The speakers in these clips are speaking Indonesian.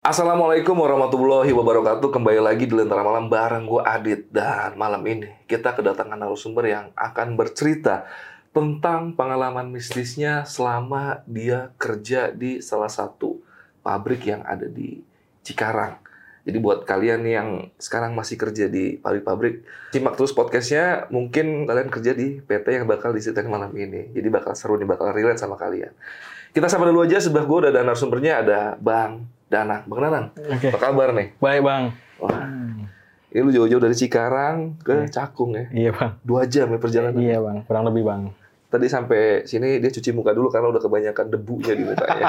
Assalamualaikum warahmatullahi wabarakatuh. Kembali lagi di Lentera Malam bareng gue Adit. Dan malam ini kita kedatangan narasumber yang akan bercerita tentang pengalaman mistisnya selama dia kerja di salah satu pabrik yang ada di Cikarang. Jadi buat kalian yang sekarang masih kerja di pabrik-pabrik, simak terus podcastnya. Mungkin kalian kerja di PT yang bakal diceritain malam ini. Jadi bakal seru nih, bakal relate sama kalian. Kita sapa dulu aja, sebelah gue udah ada narasumbernya, ada Bang Danang. Bang Danang, Oke. apa kabar nih? Baik bang. Wah, ini lu jauh-jauh dari Cikarang ke Cakung ya. Iya bang. Dua jam ya perjalanan. Iya bang. Kurang lebih bang. Tadi sampai sini dia cuci muka dulu karena udah kebanyakan debunya di mukanya.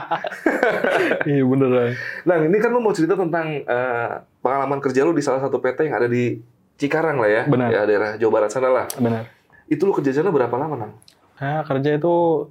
iya bener bang. nah, ini kan lu mau cerita tentang eh, pengalaman kerja lu di salah satu PT yang ada di Cikarang lah ya. Benar. Ya, daerah Jawa Barat sana lah. Benar. Itu lu kerja sana berapa lama, Nang? Nah, kerja itu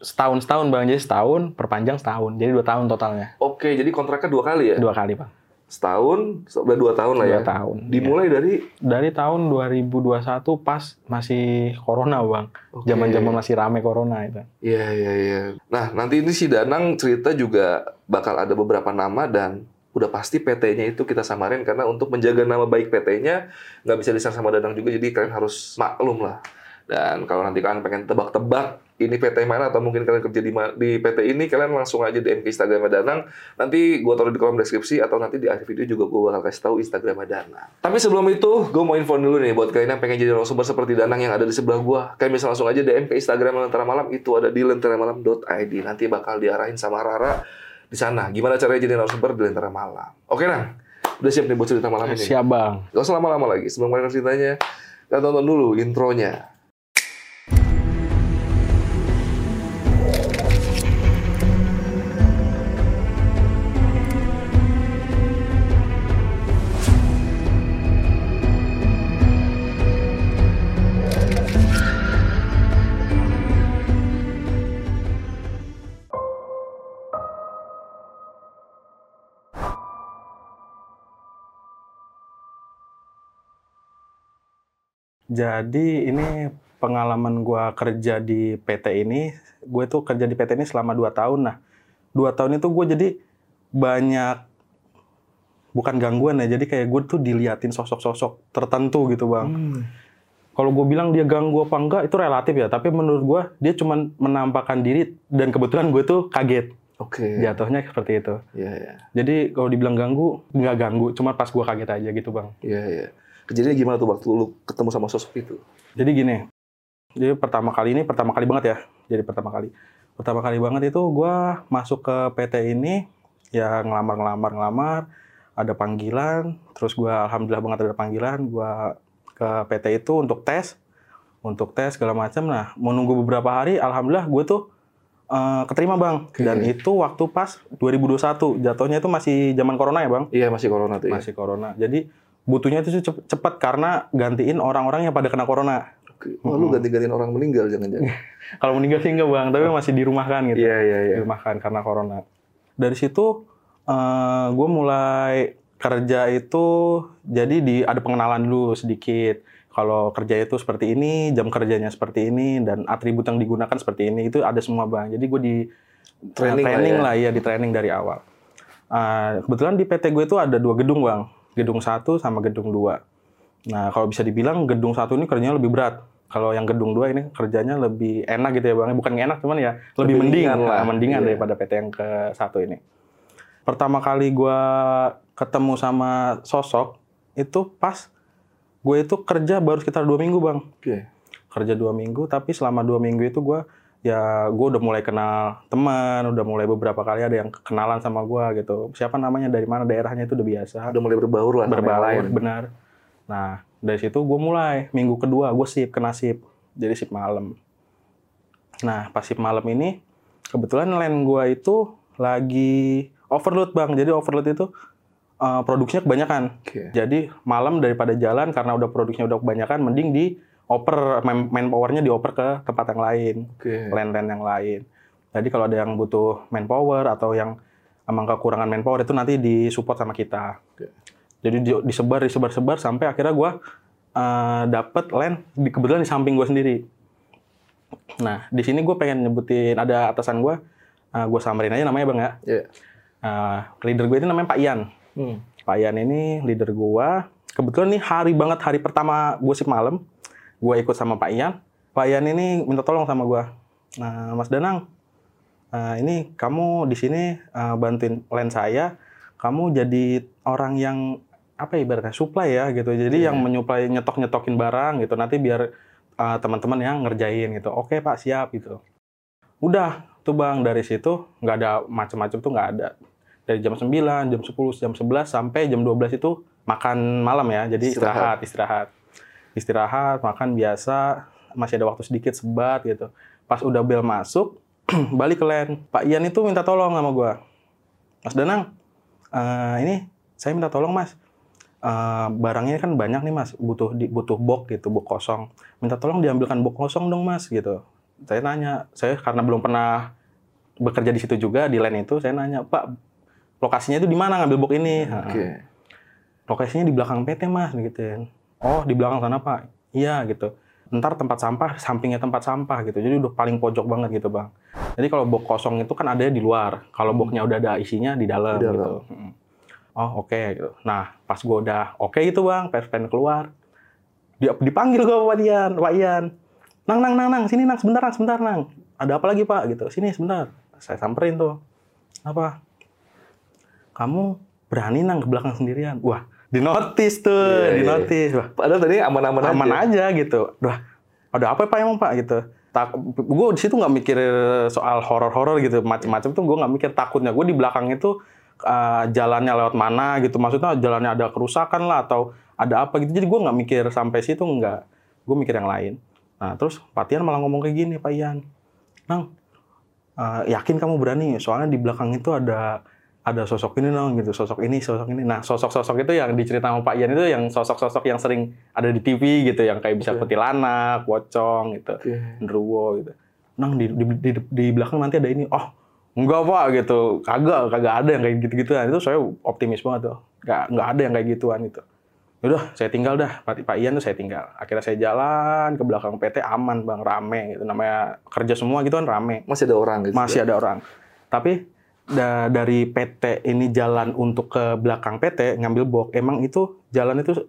setahun setahun bang. Jadi setahun perpanjang setahun. Jadi dua tahun totalnya. Oke, jadi kontraknya dua kali ya? Dua kali bang. Setahun, udah dua tahun lah ya? Dua tahun. Dimulai dari... Dari tahun 2021 pas masih corona bang. Oke. Zaman-zaman masih rame corona itu. Iya, iya, iya. Nah, nanti ini si Danang cerita juga bakal ada beberapa nama dan udah pasti PT-nya itu kita samarin karena untuk menjaga nama baik PT-nya nggak bisa disang sama Danang juga, jadi kalian harus maklum lah. Dan kalau nanti kalian pengen tebak-tebak ini PT mana atau mungkin kalian kerja di, di PT ini, kalian langsung aja DM ke Instagram Danang. Nanti gue taruh di kolom deskripsi atau nanti di akhir video juga gue bakal kasih tahu Instagram Danang. Tapi sebelum itu, gue mau info dulu nih buat kalian yang pengen jadi narasumber seperti Danang yang ada di sebelah gue. Kalian bisa langsung aja DM ke Instagram Lentera Malam, itu ada di lenteramalam.id. Nanti bakal diarahin sama Rara di sana. Gimana caranya jadi narasumber di Lentera Malam. Oke, Nang? Udah siap nih buat cerita malam ini? Siap bang. Gak usah lama-lama lagi. Sebelum kalian ceritanya, kita tonton dulu intronya. Jadi ini pengalaman gua kerja di PT ini, gue tuh kerja di PT ini selama 2 tahun. Nah, 2 tahun itu gue jadi banyak bukan gangguan ya, jadi kayak gue tuh diliatin sosok-sosok tertentu gitu bang. Kalau gue bilang dia ganggu apa enggak itu relatif ya, tapi menurut gue dia cuma menampakkan diri dan kebetulan gue tuh kaget Oke. jatuhnya seperti itu. Iya, iya. Jadi kalau dibilang ganggu nggak ganggu, cuma pas gue kaget aja gitu bang. Iya, iya. Kejadiannya gimana tuh waktu lu ketemu sama sosok itu? Jadi gini, jadi pertama kali ini pertama kali banget ya. Jadi pertama kali, pertama kali banget itu gue masuk ke PT ini ya ngelamar ngelamar ngelamar, ada panggilan, terus gue alhamdulillah banget ada panggilan, gue ke PT itu untuk tes, untuk tes segala macam. Nah, mau nunggu beberapa hari, alhamdulillah gue tuh eh, keterima bang. Oke. Dan itu waktu pas 2021, jatuhnya itu masih zaman corona ya bang. Iya, masih corona tuh ya. Masih corona. Jadi butuhnya itu cep- cepat karena gantiin orang-orang yang pada kena corona. Oke. Wah, lu ganti-gantiin orang meninggal jangan-jangan. Kalau meninggal sih enggak bang, tapi masih dirumahkan gitu. Iya, iya, iya. Dirumahkan karena corona. Dari situ gue mulai kerja itu jadi di ada pengenalan dulu sedikit. Kalau kerja itu seperti ini, jam kerjanya seperti ini, dan atribut yang digunakan seperti ini itu ada semua bang. Jadi gue di Training lah ya. lah ya, di training dari awal. Ah, kebetulan di PT gue itu ada dua gedung bang, gedung satu sama gedung dua. Nah kalau bisa dibilang gedung satu ini kerjanya lebih berat. Kalau yang gedung dua ini kerjanya lebih enak gitu ya bang. Bukan enak cuman ya lebih, Lebih mending lah. Nah, mendingan Iya. daripada PT yang ke satu ini. Pertama kali gue ketemu sama sosok itu pas gue itu kerja baru sekitar dua minggu bang Oke. kerja dua minggu tapi selama dua minggu itu gue ya gue udah mulai kenal teman udah mulai beberapa kali ada yang kenalan sama gue gitu. Siapa namanya dari mana daerahnya itu udah biasa. Udah mulai berbaur lah berbaur lain. benar. Nah dari situ gue mulai. Minggu kedua gue sip kena sip. Jadi sip malam. Nah pas sip malam ini kebetulan land gue itu lagi overload bang. Jadi overload itu eh, produksinya kebanyakan. Oke. jadi malam daripada jalan karena udah produksinya udah kebanyakan, mending di oper main, main powernya dioper ke tempat yang lain, Oke. land-land yang lain. Jadi kalau ada yang butuh manpower atau yang emang kekurangan manpower itu nanti disupport sama kita. Oke. Jadi di- disebar, disebar, sebar sampai akhirnya gue eh, dapet land di kebetulan di samping gue sendiri. Nah di sini gue pengen nyebutin ada atasan gue, gue samarin aja namanya bang ya. Iya. Nah, leader gue itu namanya Pak Ian. Hmm. Pak Ian ini leader gua. Kebetulan nih hari banget hari pertama gue sip malam, gue ikut sama Pak Ian. Pak Ian ini minta tolong sama gua. Nah, Mas Danang, eh, ini kamu di sini eh, bantuin line saya. Kamu jadi orang yang apa ya ibaratnya supply ya gitu. Jadi Iya. yang menyuplai nyetok nyetokin barang gitu. Nanti biar eh, teman-teman yang ngerjain gitu. Oke Pak siap gitu. Udah tuh bang dari situ nggak ada macam-macam tuh nggak ada dari jam 9, jam 10, jam 11 sampai jam 12 itu makan malam ya. Jadi Istirahat. istirahat, istirahat. Istirahat, makan biasa, masih ada waktu sedikit sebat gitu. Pas udah bel masuk, balik ke land. Pak Ian itu minta tolong sama gua. Mas Danang, eh, ini saya minta tolong Mas. Eh, barangnya kan banyak nih Mas, butuh di, butuh box gitu, box kosong. Minta tolong diambilkan box kosong dong Mas gitu. Saya nanya, saya karena belum pernah bekerja di situ juga di land itu, saya nanya, Pak, lokasinya itu di mana ngambil box ini? Oke. lokasinya di belakang PT mas gitu oh di belakang sana pak. Iya gitu. Ntar tempat sampah sampingnya tempat sampah gitu. Jadi udah paling pojok banget gitu bang. Jadi kalau box kosong itu kan ada di luar. Kalau boxnya udah ada isinya di dalam, Di dalam. gitu. Mm. oh oke gitu. Nah pas gue udah oke gitu bang pengen keluar dia dipanggil gue Pak Ian Pak Ian nang nang nang nang sini nang sebentar nang sebentar nang. Ada apa lagi pak? Gitu. Sini sebentar. Saya samperin tuh. Apa? Kamu berani nang ke belakang sendirian? Wah dinotis tuh Iya, iya. dinotis wah Padahal tadi aman-aman aja. aman aja gitu. Wah, ada apa ya, pak emang pak gitu. Tak, gue di situ nggak mikir soal horor-horor gitu, macem-macem tuh gue nggak mikir takutnya. Gue di belakang itu uh, jalannya lewat mana gitu, maksudnya jalannya ada kerusakan lah atau ada apa gitu. Jadi gue nggak mikir sampai situ nggak. Gue mikir yang lain. Nah terus Pak Tian malah ngomong kayak gini, Pak Ian, Nang, uh, yakin kamu berani? Soalnya di belakang itu ada ada sosok ini nang gitu, sosok ini, sosok ini. Nah, sosok-sosok itu yang diceritakan sama Pak Ian itu yang sosok-sosok yang sering ada di TV gitu, yang kayak bisa Oke. kuntilanak, pocong gitu, genderuwo gitu. Nang di, di, di, di belakang nanti ada ini. Oh, enggak Pak gitu. Kagak, kagak ada yang kayak gitu-gituan. Itu saya optimis banget tuh. Enggak, enggak ada yang kayak gituan itu. Yaudah, saya tinggal dah. Pak, Pak Ian tuh saya tinggal. Akhirnya saya jalan ke belakang PT aman bang, rame gitu. Namanya kerja semua gitu kan rame Masih ada orang gitu. masih ada orang. Tapi da- dari PT ini jalan untuk ke belakang PT ngambil box, emang itu jalan itu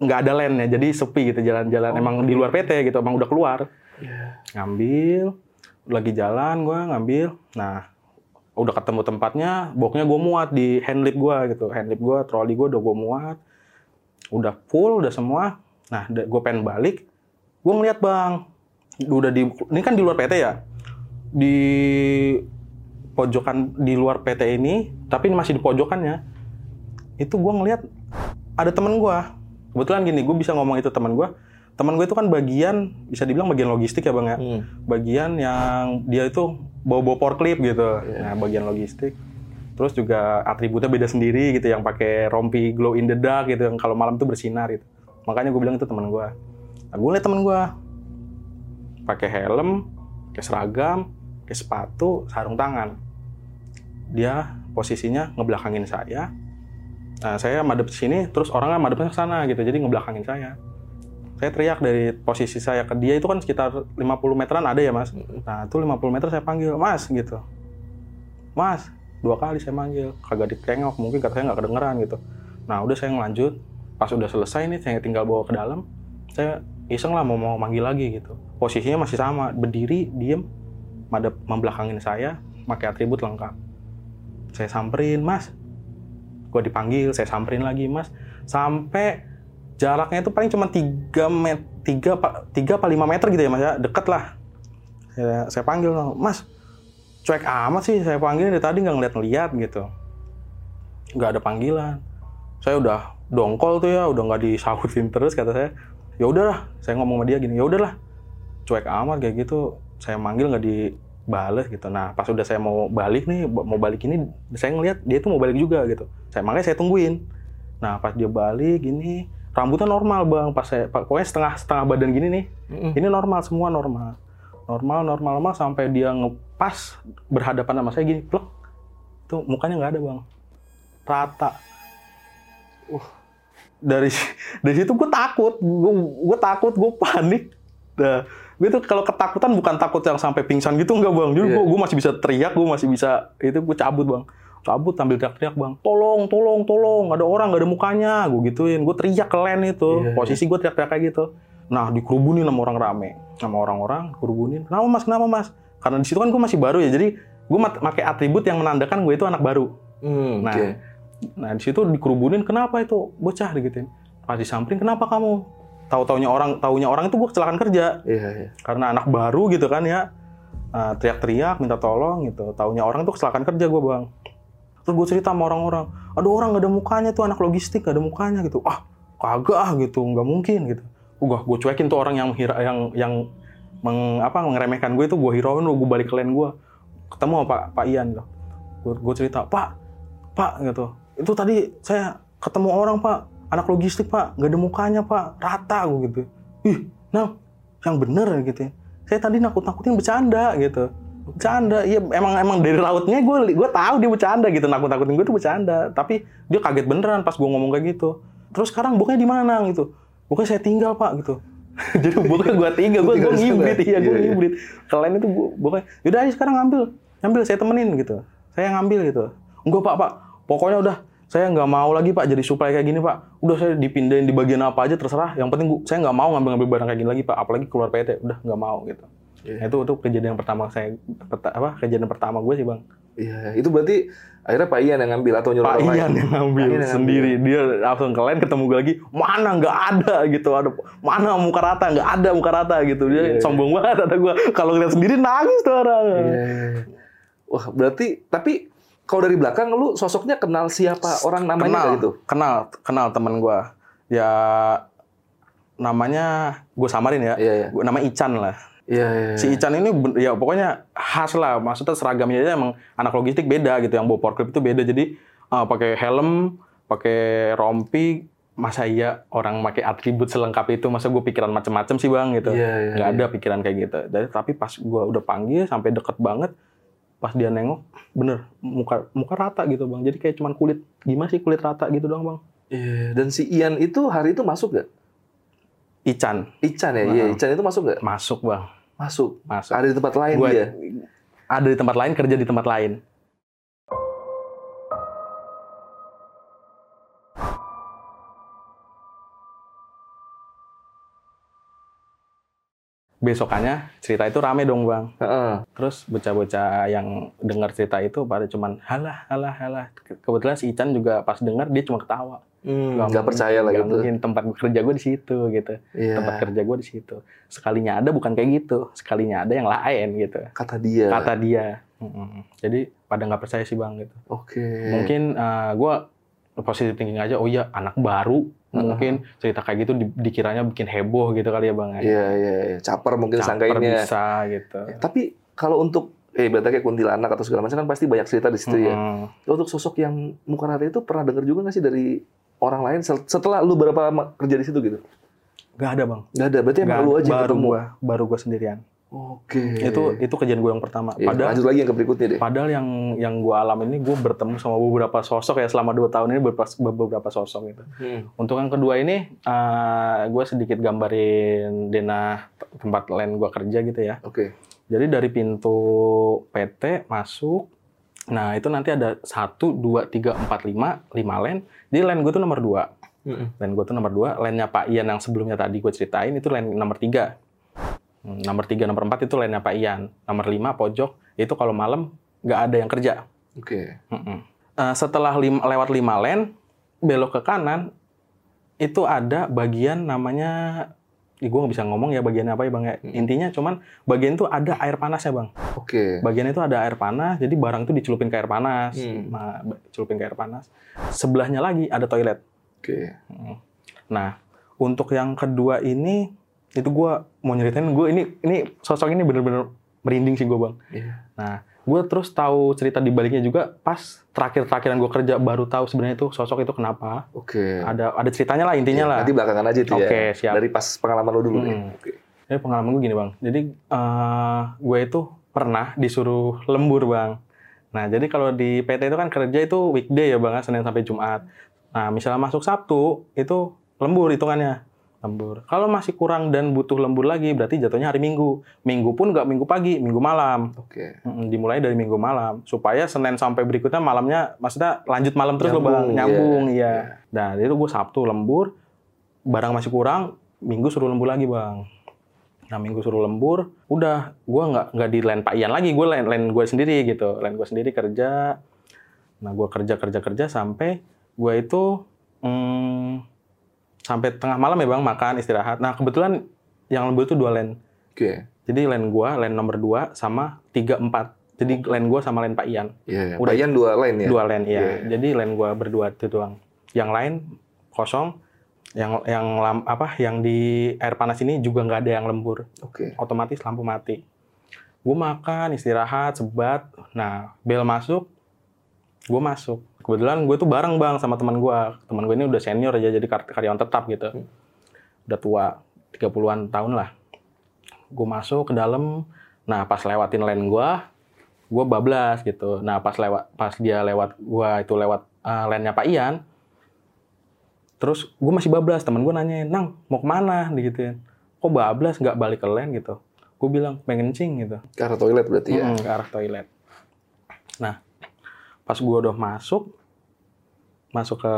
nggak ada lane ya, jadi sepi gitu jalan-jalan. Oh, emang di luar PT gitu, emang udah keluar. Iya. Ngambil, lagi jalan gua ngambil. Nah, udah ketemu tempatnya, boxnya gue muat di handlip gua gitu. Handlip gua, troli gua udah gue muat. Udah full, udah semua. Nah, gue pengen balik, gue ngeliat bang, udah di, ini kan di luar PT ya, di pojokan di luar PT ini, tapi ini masih di pojokannya, itu gue ngeliat ada temen gue. Kebetulan gini, gue bisa ngomong itu temen gue. Temen gue itu kan bagian, bisa dibilang bagian logistik ya bang ya. Hmm. Bagian yang dia itu bawa-bawa forklift gitu. Iya. Nah, bagian logistik. Terus juga atributnya beda sendiri gitu, yang pakai rompi glow in the dark gitu, yang kalau malam tuh bersinar gitu. Makanya gue bilang itu temen gue. Nah, gue liat temen gue pakai helm, pakai seragam, pakai sepatu, sarung tangan. Dia posisinya ngebelakangin saya. Nah, saya madep sini, terus orangnya madepnya ke sana gitu, jadi ngebelakangin saya. Saya teriak dari posisi saya ke dia itu kan sekitar 50 meteran ada ya mas. Nah itu 50 meter saya panggil, mas gitu. Mas, dua kali saya manggil, kagak ditengok, mungkin kata saya nggak kedengeran gitu. Nah udah saya ngelanjut, pas udah selesai nih saya tinggal bawa ke dalam, saya iseng lah mau mau manggil lagi gitu. Posisinya masih sama, berdiri, diem, madep membelakangin saya, pakai atribut lengkap. Saya samperin, mas. Gue dipanggil, saya samperin lagi, mas. Sampai jaraknya itu paling cuma 3 met 3 apa 3 apa 5 meter gitu ya mas ya. Deket lah. Saya, saya panggil mas cuek amat sih saya panggil dari tadi nggak ngeliat-ngeliat gitu. Nggak ada panggilan. Saya udah dongkol tuh ya udah nggak disautin terus kata saya. Ya udahlah saya ngomong sama dia gini ya udahlah cuek amat kayak gitu. Saya manggil nggak dibales gitu. Nah pas udah saya mau balik nih mau balik ini saya ngeliat dia tuh mau balik juga gitu. Saya makanya saya tungguin. Nah pas dia balik gini rambutnya normal bang. Pas saya pokoknya setengah setengah badan gini nih. Mm-mm. ini normal semua normal. Normal normal normal sampai dia ngepas berhadapan sama saya gini plek. Tuh mukanya nggak ada bang. Rata. Uh. Dari dari situ gue takut. Gue gue takut gue panik. Nah gue tuh kalau ketakutan bukan takut yang sampai pingsan gitu enggak bang. Jadi Iya. gue, gue masih bisa teriak gue masih bisa itu gue cabut bang. Cabut sambil teriak-teriak bang. Tolong tolong tolong ada orang nggak ada mukanya. Gue gituin gue teriak ke len itu. Iya, posisi gue teriak-teriak kayak gitu. Nah dikerubunin sama orang rame sama orang-orang kerubunin kenapa mas? Kenapa mas? Karena di situ kan gue masih baru ya jadi gue pakai atribut yang menandakan gue itu anak baru. Hmm, Nah, oke. nah di situ dikerubunin kenapa itu? Bocah digituin pas disamperin kenapa kamu tahu taunya orang taunya orang itu gue kecelakaan kerja. Iya, iya. karena anak baru gitu kan ya. Nah, teriak-teriak minta tolong gitu. Taunya orang itu kecelakaan kerja gue bang. Terus gue cerita sama orang-orang ada orang nggak ada mukanya tuh anak logistik nggak ada mukanya gitu. Ah kagak ah gitu. Nggak mungkin gitu. Udah, gue cuekin tuh orang yang yang yang meng, apa mengeremehkan gue itu gue hirauin gue balik ke line gue ketemu sama Pak Pak Ian gue, gue cerita Pak Pak gitu. Itu tadi saya ketemu orang Pak anak logistik Pak. Nggak ada mukanya Pak. Rata gue gitu. Ih nah yang bener gitu ya. Saya tadi nakut-nakutin bercanda gitu. Bercanda. Iya emang emang dari rautnya gue gue tahu dia bercanda gitu. Nakut-nakutin gue tuh bercanda. Tapi dia kaget beneran pas gue ngomong kayak gitu. Terus sekarang boknya di mana gitu? Boknya saya tinggal pak gitu. Jadi boknya gue tinggal. Gue gue ngibrit. Iya gue Iya, iya. ngibrit. Kalian itu boknya yaudah ayo sekarang ngambil. Ngambil saya temenin gitu. Saya ngambil gitu. Enggak pak pak. Pokoknya udah saya nggak mau lagi pak jadi supply kayak gini pak. Udah saya dipindahin di bagian apa aja terserah. Yang penting gua- saya nggak mau ngambil ngambil barang kayak gini lagi pak. Apalagi keluar PT udah nggak mau gitu. Iya. Nah, itu itu kejadian pertama saya peta- apa kejadian pertama gue sih bang. Iya, itu berarti akhirnya Pak Ian yang ngambil atau nyuruh Pak orang lain? Ian yang ngambil Pak Ian yang sendiri. Dia langsung ke lain ketemu gue lagi. Mana nggak ada gitu. Ada mana muka rata? Nggak ada muka rata gitu. Dia iya. sombong banget ada gue kalau ngeliat sendiri nangis tuh orang. Iya. Wah, berarti tapi kalau dari belakang lu sosoknya kenal siapa? Orang namanya kenal gitu? kenal kenal teman gue ya namanya gue samarin ya. Iya, iya. Gua- nama Ican lah. Iya, iya. si Ican ini ya pokoknya khas lah. Maksudnya seragamnya aja emang anak logistik beda gitu. Yang bawa forklift itu beda. Jadi uh, pakai helm pakai rompi masa iya orang pakai atribut selengkap itu? Masa gue pikiran macem-macem sih bang gitu. Iya, iya, nggak iya. ada pikiran kayak gitu. Jadi, tapi pas gue udah panggil sampai deket banget pas dia nengok bener muka muka rata gitu bang jadi kayak cuman kulit gimana sih kulit rata gitu doang bang Iya, dan si Ian itu hari itu masuk nggak? Ican Ican ya, iya. Nah. Ican itu masuk nggak? masuk bang Masuk. masuk Ada di tempat lain Gua dia. ada di tempat lain kerja di tempat lain besokannya cerita itu rame dong bang Heeh. terus bocah-bocah yang dengar cerita itu pada cuman halah halah halah Ke- kebetulan si Ican juga pas dengar dia cuma ketawa Hmm, nggak mungkin- percaya lah nggak gitu. mungkin tempat kerja gue di situ gitu Iya. tempat kerja gue di situ sekalinya ada bukan kayak gitu sekalinya ada yang lain gitu Kata dia. kata dia Mm-mm. jadi pada nggak percaya sih bang gitu Oke. mungkin gue positive thinking aja oh iya anak baru mungkin cerita kayak gitu di- dikiranya bikin heboh gitu kali ya bang ya. Iya, iya, iya. Caper mungkin Caper sangkainnya. bisa gitu Tapi kalau untuk eh berarti kayak kuntilanak atau segala macam kan pasti banyak cerita di situ ya. Mm-mm. Untuk sosok yang muka rata itu pernah dengar juga nggak sih dari orang lain setelah lu berapa lama kerja di situ gitu? Nggak ada bang Nggak ada. Berarti emang lu aja baru ketemu. gua baru gua sendirian Oke. itu itu kejadian gue yang pertama Iya, padahal lanjut lagi yang berikutnya deh. padahal yang yang gue alami ini gue bertemu sama beberapa sosok ya selama dua tahun ini beberapa, beberapa sosok gitu Hmm. untuk yang kedua ini gue sedikit gambarin denah tempat lain gue kerja gitu ya Oke. Jadi dari pintu PT masuk, nah itu nanti ada satu, dua, tiga, empat, lima, lima line. Jadi line gue tuh nomor dua. Mm-mm. Line gue tuh nomor dua. Line-nya Pak Ian yang sebelumnya tadi gue ceritain itu line nomor tiga. Hmm, Nomor tiga, nomor empat itu line-nya Pak Ian. Nomor lima pojok itu kalau malam nggak ada yang kerja. Oke. Mm-mm. Eh, setelah lim- lewat lima line, belok ke kanan itu ada bagian namanya, ih, gue nggak bisa ngomong ya bagian apa ya bang ya. Mm. Intinya cuman bagian itu ada air panasnya bang Oke. bagian itu ada air panas, jadi barang itu dicelupin ke air panas. Hmm. Nah, celupin ke air panas. Sebelahnya lagi ada toilet. Oke. Nah, untuk yang kedua ini, itu gua mau nyeritain, gue ini ini sosok ini bener-bener merinding sih gue bang. Iya. Nah, gue terus tahu cerita di baliknya juga pas terakhir-terakhiran gue kerja baru tahu sebenarnya itu sosok itu kenapa. Oke. Ada ada ceritanya lah intinya Iya, lah. Nanti belakangan aja itu ya. Oke, siap. Dari pas pengalaman lu dulu nih. Hmm. Oke. Ini pengalaman gue gini bang. Jadi eh, gue itu pernah disuruh lembur bang. Nah jadi kalau di PT itu kan kerja itu weekday ya bang, Senin sampai Jumat. Nah misalnya masuk Sabtu itu lembur hitungannya. Lembur. Kalau masih kurang dan butuh lembur lagi, berarti jatuhnya hari Minggu. Minggu pun nggak Minggu pagi, Minggu malam. Oke. Mm, Dimulai dari Minggu malam supaya Senin sampai berikutnya malamnya, maksudnya lanjut malam terus loh Nyambung, bang, nyambung, iya, iya. Nah itu gue Sabtu lembur, barang masih kurang, Minggu suruh lembur lagi bang. Nah Minggu suruh lembur, udah gue nggak nggak di line Pak Ian lagi, gue line line gue sendiri gitu, line gue sendiri kerja. Nah gue kerja kerja kerja sampai gue itu mm, sampai tengah malam ya bang makan istirahat. Nah kebetulan yang lembur itu dua line. Oke. Jadi line gua, line nomor 2 sama 3 4. Jadi line gua sama line Pak Ian. Iya. Udah. Udah Ian dua line ya. Dua line iya. Iya. Jadi line gua berdua itu doang. Yang lain kosong. Yang yang lam- apa yang di air panas ini juga nggak ada yang lembur. Oke. Otomatis lampu mati. Gua makan, istirahat, sebat. Nah, bel masuk. Gua masuk. Kebetulan gue tuh bareng bang sama teman gua. Teman gue ini udah senior aja jadi kar- karyawan tetap gitu. Hmm. Udah tua, 30-an tahun lah. Gue masuk ke dalam. Nah, pas lewatin line gua, gue bablas gitu. Nah, pas lewat pas dia lewat gua itu lewat uh, line-nya Pak Ian, terus gue masih bablas. Temen gue nanyain, "Nang, mau ke mana?" digituin. Kok bablas nggak balik ke line gitu? Gue bilang pengen kencing gitu. Ke arah toilet berarti ya. Mm, ke arah toilet. Nah, pas gue udah masuk, masuk ke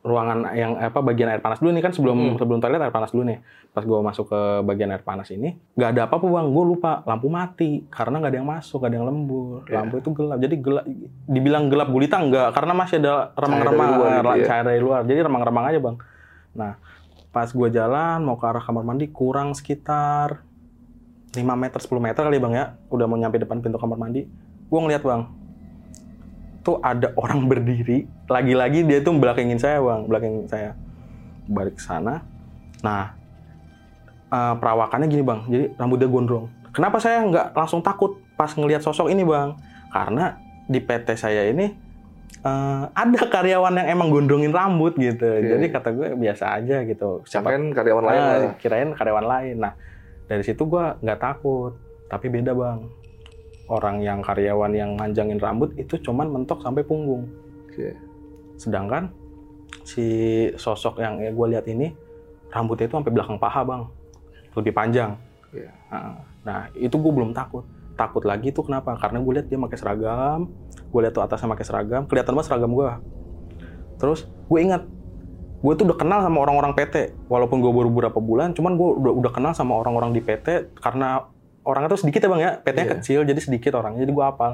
ruangan yang apa bagian air panas dulu nih kan sebelum Hmm. sebelum toilet air panas dulu nih. Pas gue masuk ke bagian air panas ini, nggak ada apa-apa bang. Gue lupa lampu mati karena nggak ada yang masuk, nggak ada yang lembur. Ya. Lampu itu gelap. Jadi gelap. Dibilang gelap gulita nggak karena masih ada remang-remang dari luar gitu ya. cahaya dari luar. Jadi remang-remang aja bang. Nah, pas gue jalan mau ke arah kamar mandi kurang sekitar 5 meter 10 meter kali bang ya udah mau nyampe depan pintu kamar mandi gue ngeliat bang tuh ada orang berdiri lagi-lagi dia tuh belakangin saya bang belakangin saya balik ke sana nah eh, perawakannya gini bang jadi rambutnya gondrong kenapa saya nggak langsung takut pas ngelihat sosok ini bang karena di PT saya ini eh, ada karyawan yang emang gondrongin rambut gitu Oke. jadi kata gue biasa aja gitu siapa Siapa karyawan lain lah. kirain karyawan lain. Nah, dari situ gua nggak takut. Tapi beda bang. Orang yang karyawan yang manjangin rambut itu cuman mentok sampai punggung. Oke. Sedangkan si sosok yang gue lihat ini rambutnya itu sampai belakang paha bang, lebih panjang. Iya. Nah, Nah, itu gue belum takut. Takut lagi tuh kenapa? Karena gue lihat dia pakai seragam, gue lihat tuh atasnya pakai seragam, kelihatan banget seragam gue. Terus gue ingat, gue tuh udah kenal sama orang-orang PT, walaupun gue baru beberapa bulan, cuman gue udah, udah kenal sama orang-orang di PT karena orangnya tuh sedikit ya bang ya, PT-nya Iya. kecil jadi sedikit orangnya, jadi gue hafal.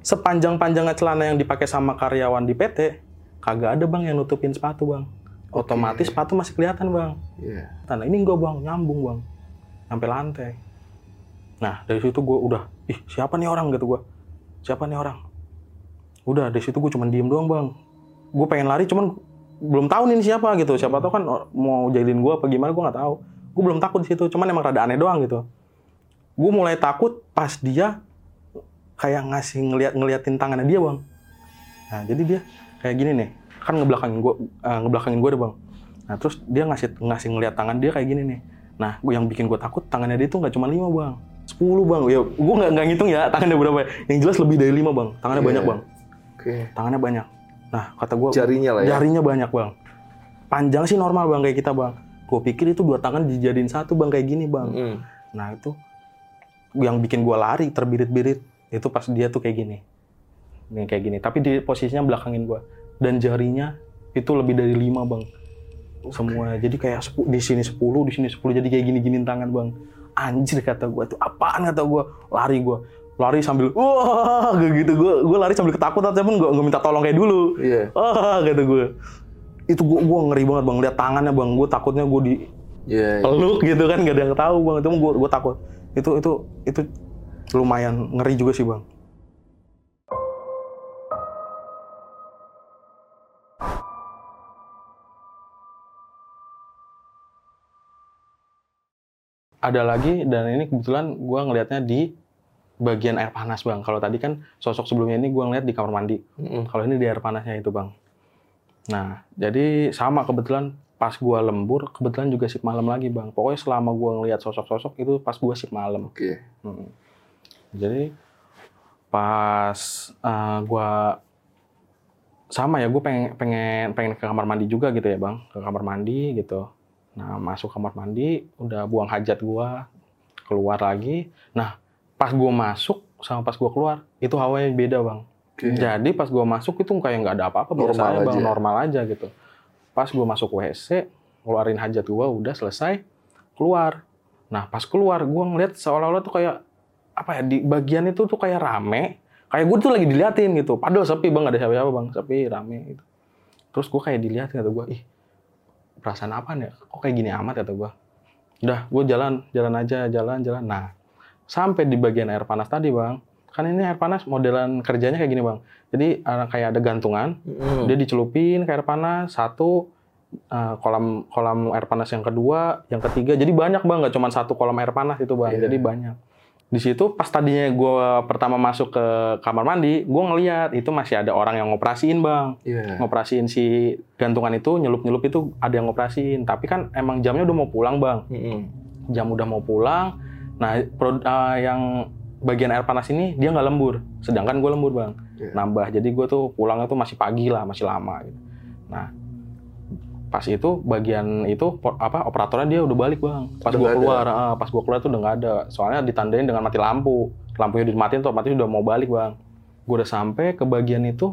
Sepanjang-panjangnya celana yang dipakai sama karyawan di PT, kagak ada bang yang nutupin sepatu bang. Otomatis sepatu masih kelihatan bang. Iya. Nah ini enggak bang, nyambung bang. Sampai lantai. Nah dari situ gue udah, ih siapa nih orang gitu gue. Siapa nih orang? Udah dari situ gue cuma diem doang bang. Gue pengen lari cuman belum tahu nih siapa gitu. Siapa tahu kan mau jahilin gue apa gimana gue nggak tahu. Gue belum takut di situ, cuman emang rada aneh doang gitu. Gue mulai takut pas dia kayak ngasih ngeliat ngeliatin tangannya dia bang. Nah jadi dia kayak gini nih, kan ngebelakangin gue, ngebelakangin gue deh bang. Nah terus dia ngasih ngasih ngeliat tangan dia kayak gini nih. Nah gua- yang bikin gue takut tangannya dia tuh nggak cuma lima bang, 10 bang. Ya gue nggak nggak ngitung ya tangannya berapa. Yang jelas lebih dari lima bang. Tangannya Iya. banyak bang. Oke. Tangannya banyak. Nah kata gue Jarinya lah ya. jarinya banyak bang. Panjang sih normal bang kayak kita bang. Gue pikir itu dua tangan dijadiin satu bang kayak gini bang. Mm-mm. Nah itu yang bikin gua lari terbirit-birit itu pas dia tuh kayak gini, Nih, kayak gini. Tapi di posisinya belakangin gua. Dan jarinya itu lebih dari lima bang, semua. Jadi kayak di sini 10, di sini 10 jadi kayak gini-giniin tangan bang. Anjir kata gua tuh. Apaan kata gua? Lari gua. Lari sambil wah gitu. Gua gua lari sambil ketakutan tapi gua nggak minta tolong kayak dulu. Iya. wah kata gua. Itu gua gua ngeri banget bang. Lihat tangannya bang. Gua takutnya gua di Iya. iya. peluk gitu kan gak ada yang tahu bang. Itu gue gue takut itu itu itu lumayan ngeri juga sih bang ada lagi dan ini kebetulan gue ngelihatnya di bagian air panas bang kalau tadi kan sosok sebelumnya ini gue ngeliat di kamar mandi Mm-mm. kalau ini di air panasnya itu bang. Nah, jadi sama kebetulan pas gua lembur, kebetulan juga shift malam lagi bang. Pokoknya selama gua ngelihat sosok-sosok itu pas gua shift malam. Oke. Hmm. Jadi pas eh, gua sama ya, gue pengen pengen pengen ke kamar mandi juga gitu ya bang, ke kamar mandi gitu. Nah, masuk kamar mandi, udah buang hajat gua, keluar lagi. Nah, pas gua masuk sama pas gua keluar, itu hawanya beda, Bang. Oke. Jadi pas gua masuk itu kayak nggak ada apa-apa biasa Normal aja, Bang, aja. normal aja gitu. Pas gua masuk WC, ngeluarin hajat gua udah selesai, keluar. Nah, pas keluar gua ngeliat seolah-olah tuh kayak apa ya di bagian itu tuh kayak rame, kayak gue tuh lagi diliatin gitu. Padahal sepi bang, ada siapa-siapa bang, sepi rame gitu. Terus gue kayak diliatin kata gue, ih perasaan apa nih? Kok kayak gini amat kata gue. Udah, gue jalan, jalan aja, jalan, jalan. Nah, sampai di bagian air panas tadi bang, kan ini air panas modelan kerjanya kayak gini bang. Jadi ada- kayak ada gantungan, Mm. dia dicelupin ke air panas satu eh, kolam kolam air panas yang kedua, yang ketiga. Jadi banyak bang, nggak cuma satu kolam air panas itu bang. Iya. Jadi banyak. Di situ pas tadinya gue pertama masuk ke kamar mandi, gue ngeliat itu masih ada orang yang ngoperasiin bang, Iya. ngoperasiin si gantungan itu nyelup nyelup itu ada yang ngoperasiin. Tapi kan emang jamnya udah mau pulang bang, jam udah mau pulang. Nah pro- eh, yang bagian air panas ini dia nggak lembur, sedangkan gue lembur bang Iya. nambah. Jadi gue tuh pulangnya tuh masih pagi lah, masih lama. Gitu. Nah, pas itu bagian itu apa operatornya dia udah balik bang. Pas gue keluar, ah, pas gue keluar tuh udah nggak ada. Soalnya ditandain dengan mati lampu. Lampunya dimatiin tuh otomatis udah mau balik bang. Gue udah sampai ke bagian itu,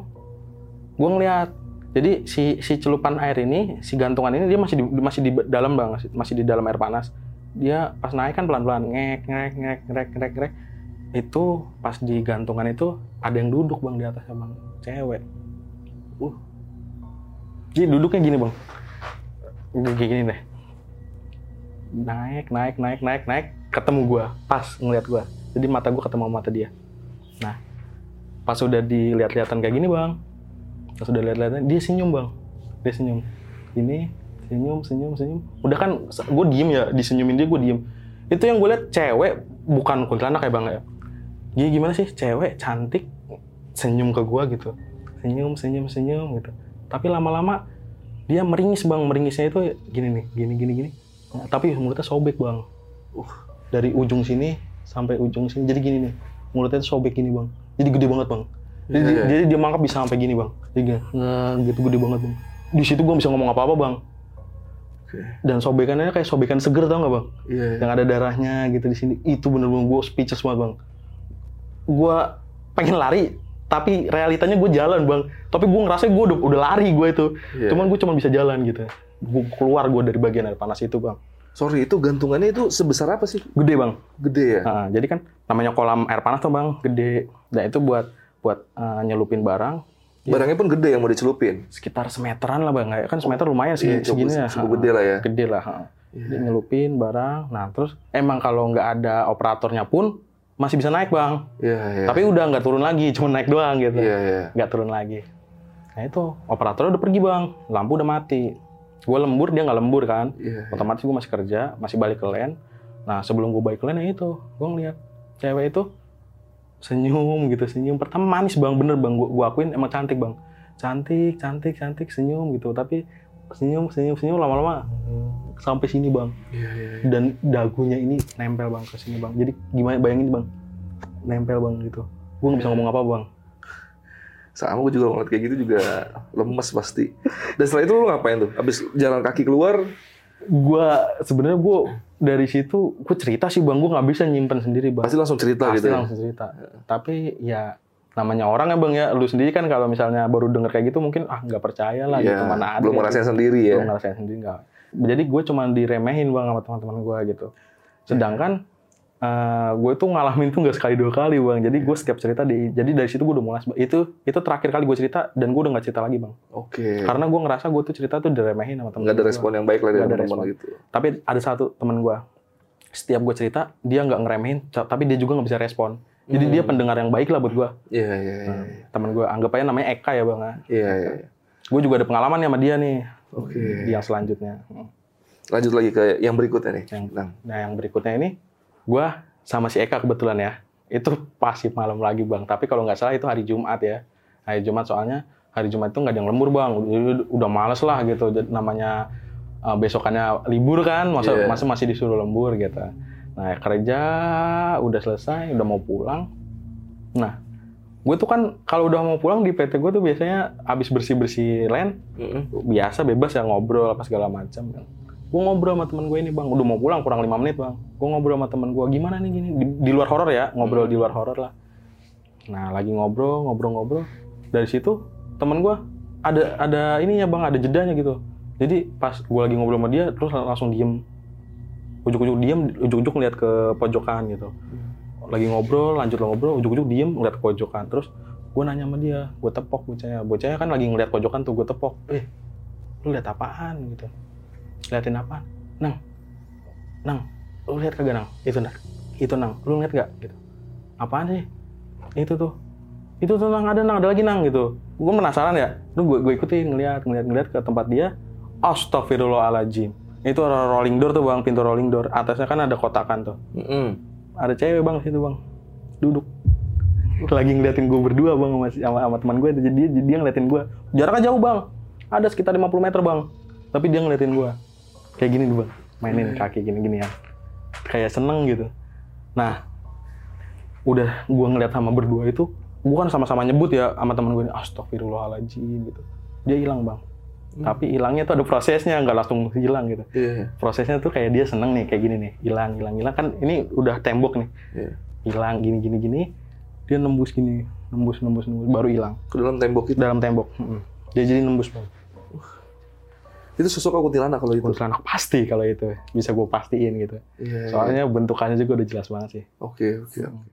gue ngeliat. Jadi si si celupan air ini, si gantungan ini dia masih di, masih di dalam bang, masih, masih di dalam air panas. Dia pas naik kan pelan-pelan ngek ngek ngek ngek ngek ngek. Itu pas di gantungan itu ada yang duduk bang di atasnya bang, cewek. Uh. Jadi duduknya gini bang, kayak gini deh. Naik naik naik naik naik, ketemu gua, pas ngeliat gua. Jadi mata gua ketemu mata dia. Nah, pas udah dilihat-lihatan kayak gini bang, pas udah lihat-lihatan dia senyum bang, dia senyum. Ini senyum senyum senyum. Udah kan gue diem ya, disenyumin dia gue diem. Itu yang gue lihat cewek bukan kuntilanak ya bang ya. Dia gimana sih cewek cantik senyum ke gua gitu, senyum senyum senyum gitu. Tapi lama-lama dia meringis bang, meringisnya itu gini nih, gini gini gini. Nah, tapi mulutnya sobek bang. Uh, dari ujung sini sampai ujung sini jadi gini nih, mulutnya sobek gini bang. Jadi gede banget bang. Jadi, Iya, iya. jadi dia mangkap bisa sampai gini bang. Jadi gini, nah, gitu gede banget bang. Di situ gua bisa ngomong apa-apa bang. Oke. Dan sobekannya kayak sobekan seger tau nggak bang? Iya. yang ada darahnya gitu di sini itu bener-bener gue speechless banget bang gue pengen lari tapi realitanya gue jalan bang tapi gue ngerasa gue udah, udah lari gue itu Iya. cuman gue cuma bisa jalan gitu gue keluar gue dari bagian air panas itu bang Sorry, itu gantungannya itu sebesar apa sih? gede bang Gede ya? Nah, jadi kan namanya kolam air panas tuh bang gede nah itu buat buat eh, nyelupin barang Barangnya pun gede yang mau dicelupin. sekitar semeteran lah bang kan semeter lumayan sih Iya, cukup- segini ya cukup gede lah ya. gede lah ha. Iya. Dia nyelupin barang nah terus emang kalau nggak ada operatornya pun masih bisa naik bang Iya, iya. Tapi udah nggak turun lagi, cuma naik doang gitu. Iya, iya. Nggak turun lagi. Nah itu, operatornya udah pergi bang, lampu udah mati. Gue lembur, dia nggak lembur kan. Iya. Otomatis gue masih kerja, masih balik ke LAN. Nah sebelum gue balik ke LAN ya itu, gue ngeliat cewek itu senyum gitu, senyum. Pertama manis bang, bener bang, gue gua akuin emang cantik bang. Cantik, cantik, cantik, senyum gitu. Tapi senyum, senyum, senyum lama-lama sampai sini bang. Iya, iya. Dan dagunya ini nempel bang ke sini bang. Jadi gimana bayangin bang, nempel bang gitu. Gue nggak bisa ngomong apa bang. Sama gue juga ngeliat kayak gitu juga lemes pasti. Dan setelah itu lu ngapain tuh? Abis jalan kaki keluar, Gua sebenarnya gua dari situ gue cerita sih bang, gue nggak bisa nyimpen sendiri bang. pasti langsung cerita Pasti gitu ya? langsung cerita. Tapi ya namanya orang ya bang ya, lu sendiri kan kalau misalnya baru denger kayak gitu mungkin ah nggak percaya lah Iya, gitu mana ada. belum kayak ngerasain gitu. sendiri ya? Belum ngerasain sendiri nggak. Jadi gue cuma diremehin bang sama teman-teman gue gitu. Sedangkan eh gue tuh ngalamin tuh nggak sekali dua kali bang. Jadi gue setiap cerita di, jadi dari situ gue udah mulai itu itu terakhir kali gue cerita dan gue udah nggak cerita lagi bang. Oke. Karena gue ngerasa gue tuh cerita tuh diremehin sama temen Nggak ada gua. respon yang baik lah dari teman-teman gitu. Tapi ada satu temen gue, setiap gue cerita dia nggak ngeremehin, tapi dia juga nggak bisa respon. Jadi Hmm. dia pendengar yang baik lah buat gue. Iya, iya, iya. Temen gue, anggap aja namanya Eka ya bang. Iya, iya. Gue juga ada pengalaman sama dia nih Oke. di yang selanjutnya. Lanjut lagi ke yang berikutnya nih. Yang- Nah, Nah yang berikutnya ini, gue sama si Eka kebetulan ya, itu pasti malam lagi bang. Tapi kalau nggak salah itu hari Jumat ya. Hari Jumat soalnya hari Jumat itu nggak ada yang lembur bang. Udah males lah gitu. Namanya uh, besokannya libur kan, masa Iya. masa masih disuruh lembur gitu. Nah kerja udah selesai, udah mau pulang. Nah gue tuh kan kalau udah mau pulang di PT gue tuh biasanya abis bersih bersih land mm-mm. biasa bebas ya ngobrol apa segala macam. Gue ngobrol sama teman gue ini bang udah mau pulang kurang lima menit bang. Gue ngobrol sama teman gue gimana nih gini? Di, di luar horor ya ngobrol Hmm. di luar horor lah. Nah lagi ngobrol ngobrol ngobrol. Dari situ teman gue ada ada ininya bang ada jedanya gitu. Jadi pas gue lagi ngobrol sama dia terus langsung diem ujuk-ujuk diem ujuk-ujuk ngeliat ke pojokan gitu. Lagi ngobrol lanjut ngobrol ujuk-ujuk diem ngeliat ke pojokan. Terus gue nanya sama dia gue tepok bocahnya. Bocahnya kan lagi ngeliat pojokan tuh gue tepok. Eh lu lihat apaan? Gitu. Liatin apaan? Nang nang lu lihat kagak nang itu nang itu nang lu lihat gak? Gitu. Apaan sih? Itu tuh. Itu tuh nang ada nang ada lagi nang gitu. Gue penasaran ya. Lu gue, gue ikutin ngeliat ngeliat ngeliat ke tempat dia. Astagfirullahaladzim itu rolling door tuh bang. Pintu rolling door. Atasnya kan ada kotakan tuh. Mm-mm. ada cewek bang situ bang. Duduk. Lagi ngeliatin gue berdua bang sama, sama, sama teman gue jadi dia, dia ngeliatin gue jaraknya jauh bang. Ada sekitar 50 meter bang. Tapi dia ngeliatin gue kayak gini bang. Mainin kaki gini-gini ya. Kayak seneng gitu. Nah udah gue ngeliat sama berdua itu gue kan sama-sama nyebut ya sama teman gue astagfirullahaladzim gitu. Dia hilang bang tapi hilangnya tuh ada prosesnya nggak langsung hilang gitu Iya. prosesnya tuh kayak dia seneng nih kayak gini nih hilang hilang hilang kan ini udah tembok nih Iya. hilang gini gini gini dia nembus gini nembus nembus nembus baru hilang Ke dalam tembok itu. dalam tembok Mm-mm. dia jadi nembus bang Itu sosok kuntilanak kalau itu. kuntilanak pasti kalau itu bisa gue pastiin gitu Iya. soalnya bentukannya juga udah jelas banget sih Oke, oke, oke.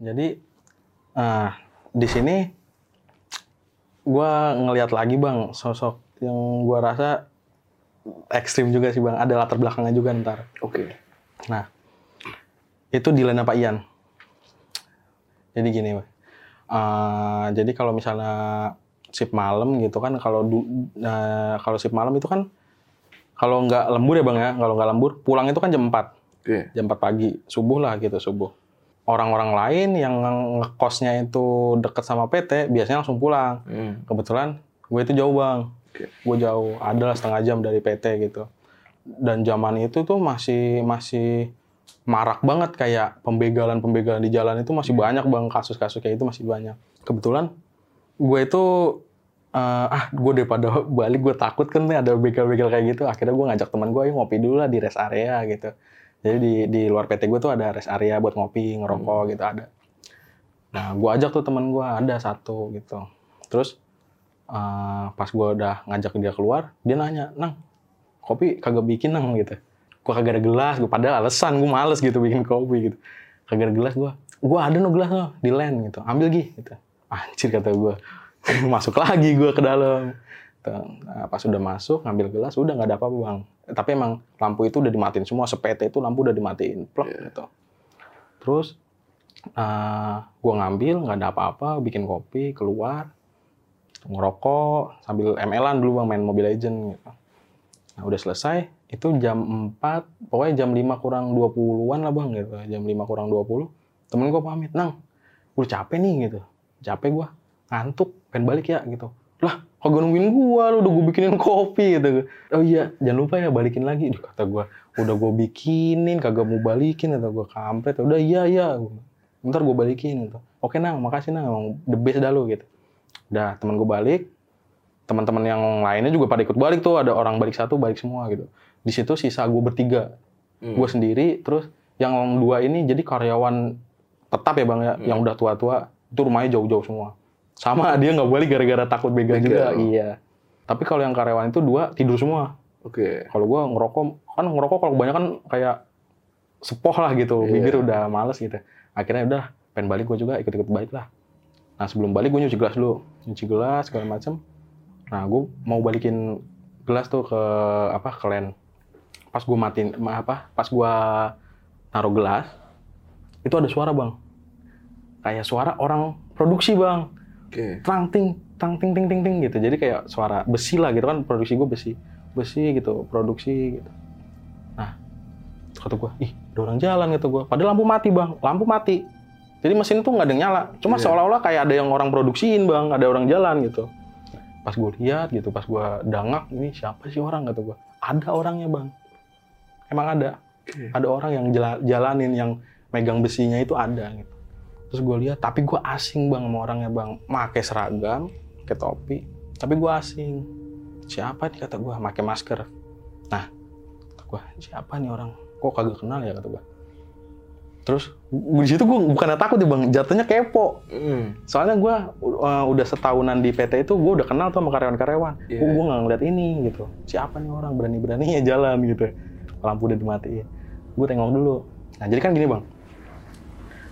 Jadi ah di sini gue ngelihat lagi bang sosok yang gue rasa ekstrim juga sih bang ada latar belakangnya juga ntar Oke. Nah, itu di Pak Ian. Jadi gini, Pak. Eh, jadi kalau misalnya shift malam gitu kan, kalau eh, kalau shift malam itu kan kalau nggak lembur ya bang ya, kalau nggak lembur pulang itu kan jam 4, Oke. jam 4 pagi, subuh lah gitu subuh. Orang-orang lain yang ngekosnya itu deket sama PT biasanya langsung pulang. Hmm. Kebetulan gue itu jauh bang, Oke. gue jauh, ada setengah jam dari PT gitu. Dan zaman itu tuh masih masih marak banget kayak pembegalan-pembegalan di jalan itu masih banyak bang kasus-kasus kayak itu masih banyak. Kebetulan gue itu eh, ah gue daripada balik gue takut kan nih ada begal-begal kayak gitu. Akhirnya gue ngajak teman gue, ayo ngopi dulu lah di rest area gitu. Jadi di di luar PT gue tuh ada rest area buat ngopi, ngerokok gitu ada. Nah, gue ajak tuh teman gue ada satu gitu. Terus eh, pas gue udah ngajak dia keluar, dia nanya, nang kopi kagak bikin nang gitu. Gue kagak ada gelas, gue padahal alasan gue males gitu bikin kopi gitu. Kagak ada gelas gue, gue ada no gelas no di land gitu, ambil gih gitu. Anjir kata gue, masuk lagi gue ke dalam. Nah, pas udah masuk ngambil gelas udah nggak ada apa-apa bang. Tapi emang lampu itu udah dimatiin semua, sepete itu lampu udah dimatiin, plok gitu. Terus eh gue ngambil nggak ada apa-apa, bikin kopi keluar, ngerokok sambil ML-an dulu bang main Mobile Legend gitu. Nah udah selesai, itu jam 4, pokoknya jam 5 kurang 20-an lah bang gitu. Jam 5 kurang 20, temen gue pamit, Nang, gue capek nih gitu. Capek gue, ngantuk, pengen balik ya gitu. Lah, kagak nungguin gue, lu udah gue bikinin kopi gitu. Oh iya, jangan lupa ya balikin lagi. Duh, kata gue, udah gue bikinin, kagak mau balikin. Kata gue, kampret. Udah iya, iya. Ntar gue balikin gitu. Oke Nang, makasih Nang, emang the best dah lu gitu. Udah, temen gue balik, teman-teman yang lainnya juga pada ikut balik tuh ada orang balik satu balik semua gitu di situ sisa gue bertiga Hmm. gue sendiri terus yang dua ini jadi karyawan tetap ya bang ya Hmm. yang udah tua-tua itu rumahnya jauh-jauh semua sama dia nggak balik gara-gara takut begal juga iya. Tapi kalau yang karyawan itu dua tidur semua. Oke. kalau gue ngerokok kan ngerokok kalau kebanyakan kayak sepoh lah gitu Iya. bibir udah males gitu. Akhirnya udah pengen balik gue juga ikut-ikut balik lah. Nah sebelum balik gue nyuci gelas dulu. Nyuci gelas segala macem. Nah gue mau balikin gelas tuh ke apa ke len pas gue matiin ma- apa pas gue naruh gelas itu ada suara bang. Kayak suara orang produksi bang Oke. tang ting tang ting ting ting ting gitu. Jadi kayak suara besi lah gitu kan produksi gue besi besi gitu produksi gitu. Nah kata gue ih ada orang jalan gitu gue padahal lampu mati bang. Lampu mati. Jadi mesin tuh nggak ada yang nyala. Cuma Iya. seolah-olah kayak ada yang orang produksiin bang. Ada orang jalan gitu. Pas gue lihat gitu pas gue dangak ini siapa sih orang? kata gue ada orangnya bang. Emang ada. Oke. ada orang yang jala- jalanin yang megang besinya itu ada gitu terus gue lihat tapi gue asing bang sama orangnya bang. Pakai seragam pakai topi tapi gue asing. Siapa nih kata gue pakai masker. Nah kata gue siapa nih orang? Kok kagak kenal ya kata gue terus di situ gue bukan takut ya bang jatuhnya kepo. Hmm. soalnya gue uh, udah setahunan di PT itu gue udah kenal tuh sama karyawan-karyawan. Kok gue nggak ngeliat ini gitu. Siapa nih orang? Berani-beraninya jalan gitu. Lampu udah dimatiin. Gue tengok dulu. Nah jadi kan gini bang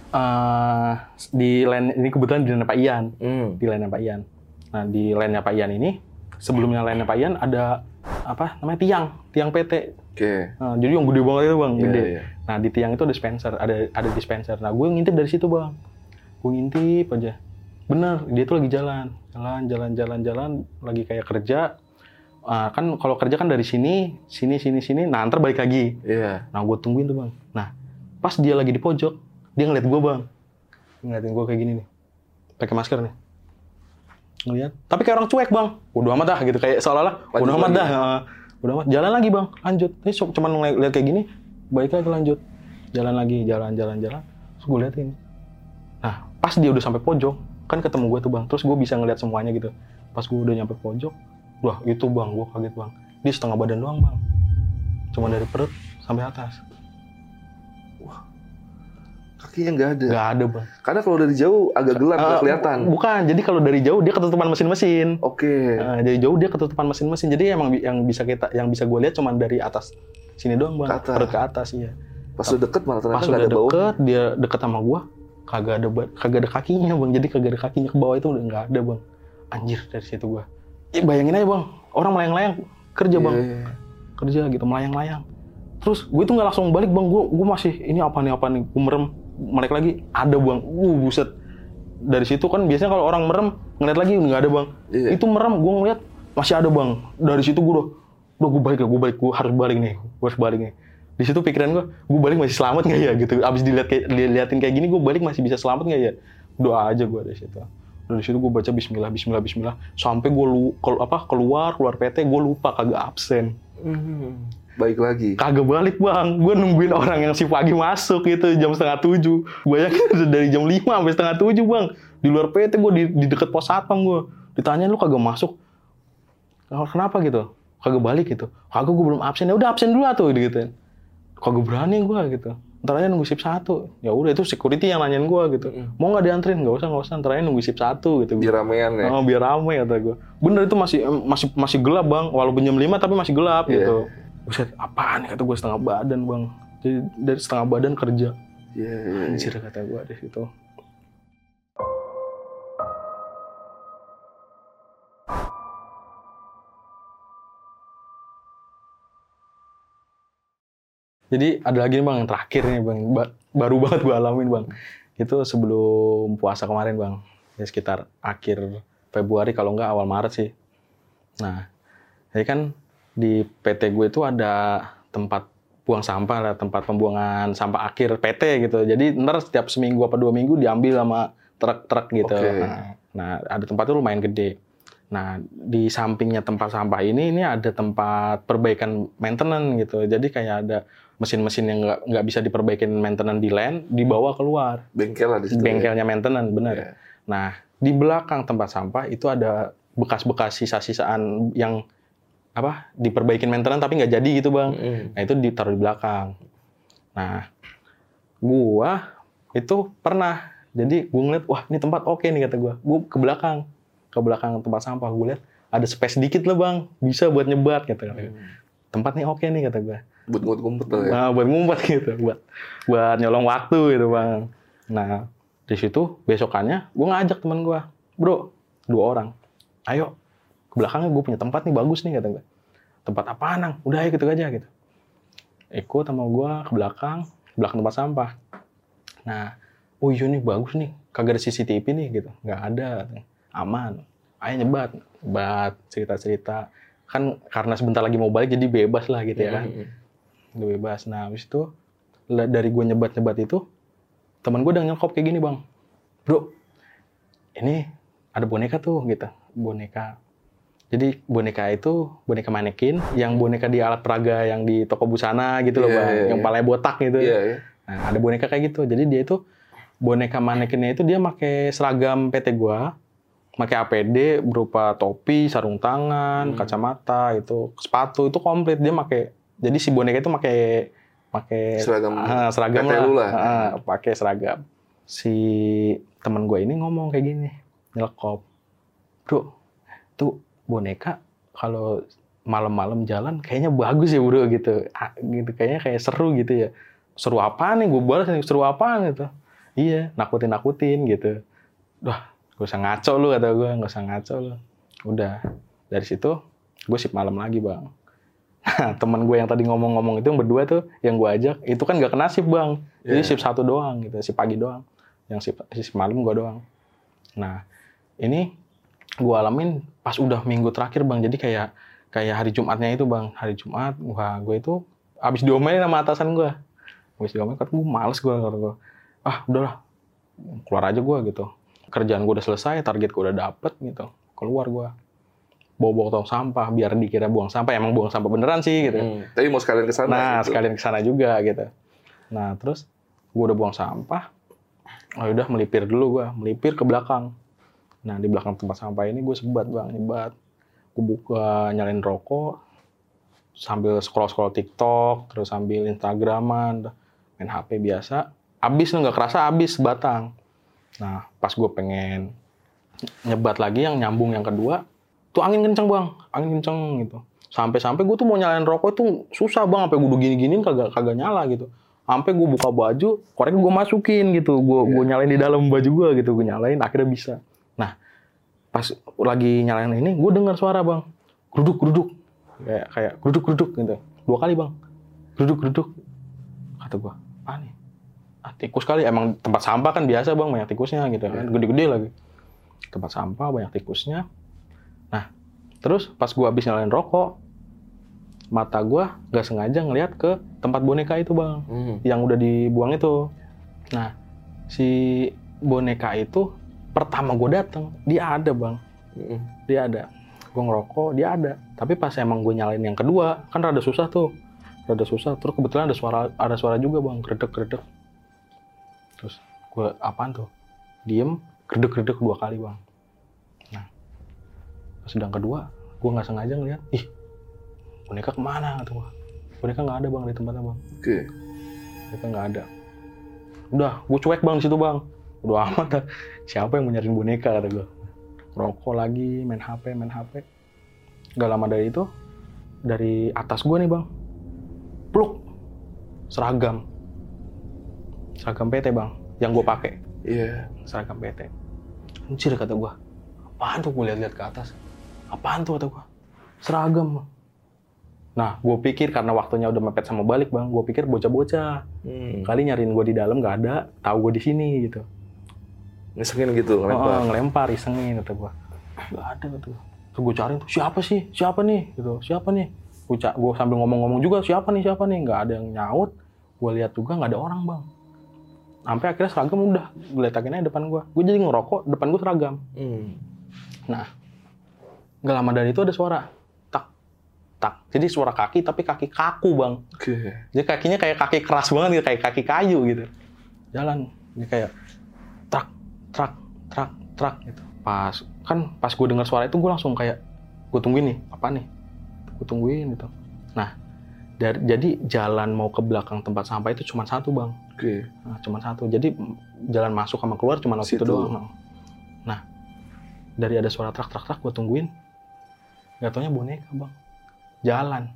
Eh, di line ini kebetulan di line Pak Ian Hmm. di line Pak Ian nah di line Pak Ian ini sebelumnya line Pak Ian ada apa namanya tiang tiang PT Oke. Nah, jadi yang gede banget itu bang Iya, gede iya. Nah di tiang itu ada dispenser, ada ada dispenser. Nah gue ngintip dari situ bang, gue ngintip aja. Bener, dia tuh lagi jalan, jalan, jalan, jalan, jalan, lagi kayak kerja. Ah, kan kalau kerja kan dari sini, sini, sini, sini. Nah ntar balik lagi. Iya. Nah gue tungguin tuh bang. Nah pas dia lagi di pojok, dia ngeliat gue bang, ngeliatin gue kayak gini nih, pakai masker nih. Ngeliat, tapi kayak orang cuek bang. Udah amat dah gitu, kayak seolah-olah udah amat dah. Ah, udah amat, jalan lagi bang, lanjut. Ini cuman ngeliat kayak gini, balik lagi lanjut. Jalan lagi, jalan, jalan, jalan. Terus gue liatin. Nah, pas dia udah sampai pojok, kan ketemu gue tuh bang. Terus gue bisa ngeliat semuanya gitu. Pas gue udah nyampe pojok, wah itu bang, gue kaget bang. Dia setengah badan doang bang. Cuma dari perut sampai atas. Kakinya nggak ada. Nggak ada bang. Karena kalau dari jauh agak gelap, nggak Eh, kelihatan. Bukan, jadi kalau dari jauh dia ketutupan mesin-mesin. Oke. Nah, dari jauh dia ketutupan mesin-mesin. Jadi emang yang bisa kita yang bisa gue lihat cuma dari atas sini doang bang. Ke atas. Perut ke atas iya. Pas udah deket malah ternyata Pas nggak udah ada bau. deket, dia deket sama gua, kagak ada kagak ada kakinya bang. Jadi kagak ada kakinya ke bawah itu udah nggak ada bang. Anjir dari situ gua. Ya, bayangin aja bang, orang melayang-layang kerja bang, Iya, iya. kerja gitu melayang-layang. Terus gue tuh nggak langsung balik bang, gue gue masih ini apa nih apa nih, gue merem, balik lagi ada bang, uh buset. Dari situ kan biasanya kalau orang merem ngeliat lagi nggak ada bang. Iya. Itu merem, gue ngeliat masih ada bang. Dari situ gue udah, udah gue balik ya, gue balik, gue harus balik nih, gue harus balik nih. Di situ pikiran gue, gue balik masih selamat nggak ya gitu. Abis dilihat kayak diliatin kayak gini, gue balik masih bisa selamat nggak ya? Doa aja gue dari situ. Dari situ gue baca Bismillah, Bismillah, Bismillah, sampai gue lu, kelu- apa keluar keluar PT, gue lupa kagak absen Hmm. Baik lagi. kagak balik bang. Gue nungguin orang yang si pagi masuk gitu jam setengah tujuh. Gue yakin dari jam lima sampai setengah tujuh bang. Di luar PT gue di, di deket pos satpam gue ditanyain lu kagak masuk? "Oh, kenapa? gitu. Kagak balik gitu. Kagak gue belum absen. Ya udah absen dulu tuh gitu kagak berani gue gitu. Ntar aja nunggu shift satu. Ya udah itu security yang nanyain gue gitu. Mau nggak diantrin? Nggak usah nggak usah. Ntar aja nunggu shift satu gitu. Biar ramean ya. Oh, biar rame kata gue. Bener itu masih masih masih gelap bang, walaupun jam 5 tapi masih gelap Iya. gitu. Buset, apaan kata gue setengah badan bang. Jadi dari setengah badan kerja. Iya, iya. Anjir kata gue di situ. Jadi ada lagi nih bang yang terakhir nih bang, Ba- baru banget gue alamin bang. Itu sebelum puasa kemarin bang, ya sekitar akhir Februari kalau nggak awal Maret sih. Nah, jadi kan di PT gue itu ada tempat buang sampah lah, tempat pembuangan sampah akhir PT gitu. Jadi ntar setiap seminggu apa dua minggu diambil sama truk-truk gitu. Oke. Nah, nah, ada tempat itu lumayan gede. Nah, di sampingnya tempat sampah ini ini ada tempat perbaikan maintenance gitu. Jadi kayak ada mesin-mesin yang nggak nggak bisa diperbaikin maintenance di land dibawa keluar Bengkel lah di situ. ya. bengkelnya maintenance bener. Iya. Nah di belakang tempat sampah itu ada bekas-bekas sisa-sisaan yang apa diperbaikin maintenance tapi nggak jadi gitu bang. Mm. Nah itu ditaruh di belakang. Nah gua itu pernah jadi gua ngeliat wah ini tempat oke nih kata gua. Gua ke belakang ke belakang tempat sampah gua lihat ada space dikit lah bang bisa buat nyebat kata gua. Tempat nih oke nih kata gua. Buat ngumpet-ngumpet lah ya. Nah, buat ngumpet gitu, buat buat nyolong waktu gitu bang. Nah di situ besokannya gue ngajak teman gue, bro dua orang, ayo ke belakangnya gue punya tempat nih bagus nih kata gue. Tempat apa nang? Udah ayo gitu aja gitu. Ikut sama gue ke belakang, belakang tempat sampah. Nah, oh iya nih bagus nih, kagak ada CCTV nih gitu, nggak ada, aman. Ayo nyebat, nyebat cerita-cerita. Kan karena sebentar lagi mau balik jadi bebas lah gitu ya kan Mm. udah bebas. Nah, habis itu dari gue nyebat-nyebat itu, teman gue udah nyekop kayak gini bang, bro, ini ada boneka tuh gitu, boneka. Jadi boneka itu boneka manekin, yang boneka di alat peraga yang di toko busana gitu loh Iya, bang, iya, yang iya. palanya botak gitu. Iya, iya. Nah, ada boneka kayak gitu. Jadi dia itu boneka manekinnya itu dia pakai seragam PT gua, pakai APD berupa topi, sarung tangan, Hmm. kacamata, itu sepatu itu komplit dia pakai. Jadi si boneka itu pakai pakai Seragam ah, seragam PT lu lah. Ah, pakai seragam. Si teman gue ini ngomong kayak gini, nyelekop. Bro, tuh boneka kalau malam-malam jalan kayaknya bagus ya bro gitu. Ah, gitu kayaknya kayak seru gitu ya. Seru apaan nih? Gue balas nih, seru apaan gitu. Iya, nakutin-nakutin gitu. Wah, gak usah ngaco lu kata gue, gak usah ngaco lu. Udah, dari situ gue sip malam lagi bang. Nah, teman gue yang tadi ngomong-ngomong itu yang berdua tuh, yang gue ajak, itu kan gak kena sip bang. Jadi Iya. sip satu doang gitu, sip pagi doang. Yang sip, sip malam gue doang. Nah, ini gue alamin pas udah minggu terakhir bang. Jadi kayak kayak hari Jumatnya itu bang, hari Jumat, wah gue itu abis diomelin sama atasan gue. Abis diomelin, kan gue males gue. kata gue. Ah udahlah, keluar aja gue gitu. Kerjaan gue udah selesai, target gue udah dapet gitu. Keluar gue. Bawa-bawa tong sampah, biar dikira buang sampah. Emang buang sampah beneran sih gitu. Hmm. Tapi mau sekalian ke sana. Nah, gitu. sekalian ke sana juga gitu. Nah, terus gue udah buang sampah. Oh, udah melipir dulu gue, melipir ke belakang. Nah, di belakang tempat sampah ini gue sebat, Bang, nyebat. Gue buka nyalain rokok sambil scroll-scroll TikTok, terus sambil Instagraman, main HP biasa. Abis nggak kerasa abis batang. Nah, pas gue pengen nyebat lagi yang nyambung yang kedua, tuh angin kenceng bang, angin kenceng gitu. Sampai-sampai gue tuh mau nyalain rokok itu susah bang, sampai gue udah gini-giniin kagak kagak nyala gitu. Sampai gue buka baju, korek gue masukin gitu, gue gue nyalain di dalam baju gue gitu, gue nyalain akhirnya bisa. Pas lagi nyalain ini, gue dengar suara bang, geruduk geruduk, kayak kayak geruduk geruduk gitu, dua kali bang, geruduk geruduk, kata gue, ah nih, ah, tikus kali, emang tempat sampah kan biasa bang, banyak tikusnya gitu kan, gede-gede lagi, tempat sampah banyak tikusnya, nah terus pas gue habis nyalain rokok, mata gue gak sengaja ngeliat ke tempat boneka itu bang, Hmm. yang udah dibuang itu. Nah, si boneka itu pertama gue datang, dia ada bang, Hmm. dia ada. Gue ngerokok, dia ada. Tapi pas emang gue nyalain yang kedua, kan rada susah tuh, rada susah. Terus kebetulan ada suara, ada suara juga bang, gredek gredek. Terus gue apaan tuh? Diem, gredek gredek dua kali bang. Nah, pas sedang kedua, gue nggak sengaja ngeliat, ih, boneka ke mana kata gue? Boneka nggak ada bang di tempatnya bang Oke. mereka nggak ada udah gue cuek bang di situ bang udah amat dah. Siapa yang mau nyariin boneka kata gue rokok lagi main hp main hp gak lama dari itu dari atas gue nih bang. Pluk! Seragam. Seragam PT bang yang gue pakai. Iya. seragam PT anjir kata gue apaan tuh gue lihat-lihat ke atas? Apaan tuh kata gue seragam. Nah gue pikir karena waktunya udah mepet sama balik bang gue pikir bocah-bocah. Hmm. kali nyariin gue di dalam nggak ada tahu gue di sini gitu Ngesengin gitu, oh, ngelempar. ngelempar isengin kata gue nggak ada gitu terus gue cariin tuh siapa sih? Siapa nih? Gitu siapa nih? Gue gue sambil ngomong-ngomong juga siapa nih? Siapa nih? Nggak ada yang nyaut. Gue lihat juga nggak ada orang bang. Sampai akhirnya seragam udah gue letakin aja depan gue gue jadi ngerokok depan gue seragam. Hmm. nah nggak lama dari itu ada suara tak tak. Jadi suara kaki tapi kaki kaku bang. Oke. jadi kakinya kayak kaki keras banget gitu, kayak kaki kayu gitu. Jalan, ini kayak trak, trak, trak gitu. Pas kan pas gue dengar suara itu gue langsung kayak gue tungguin nih, apa nih? Gue tungguin gitu. Nah, dari, jadi jalan mau ke belakang tempat sampah itu cuma satu bang, Oke. nah, cuma satu. Jadi jalan masuk sama keluar cuma waktu itu doang. Nah, dari ada suara trak, trak, trak, gue tungguin. Gak taunya boneka bang, jalan.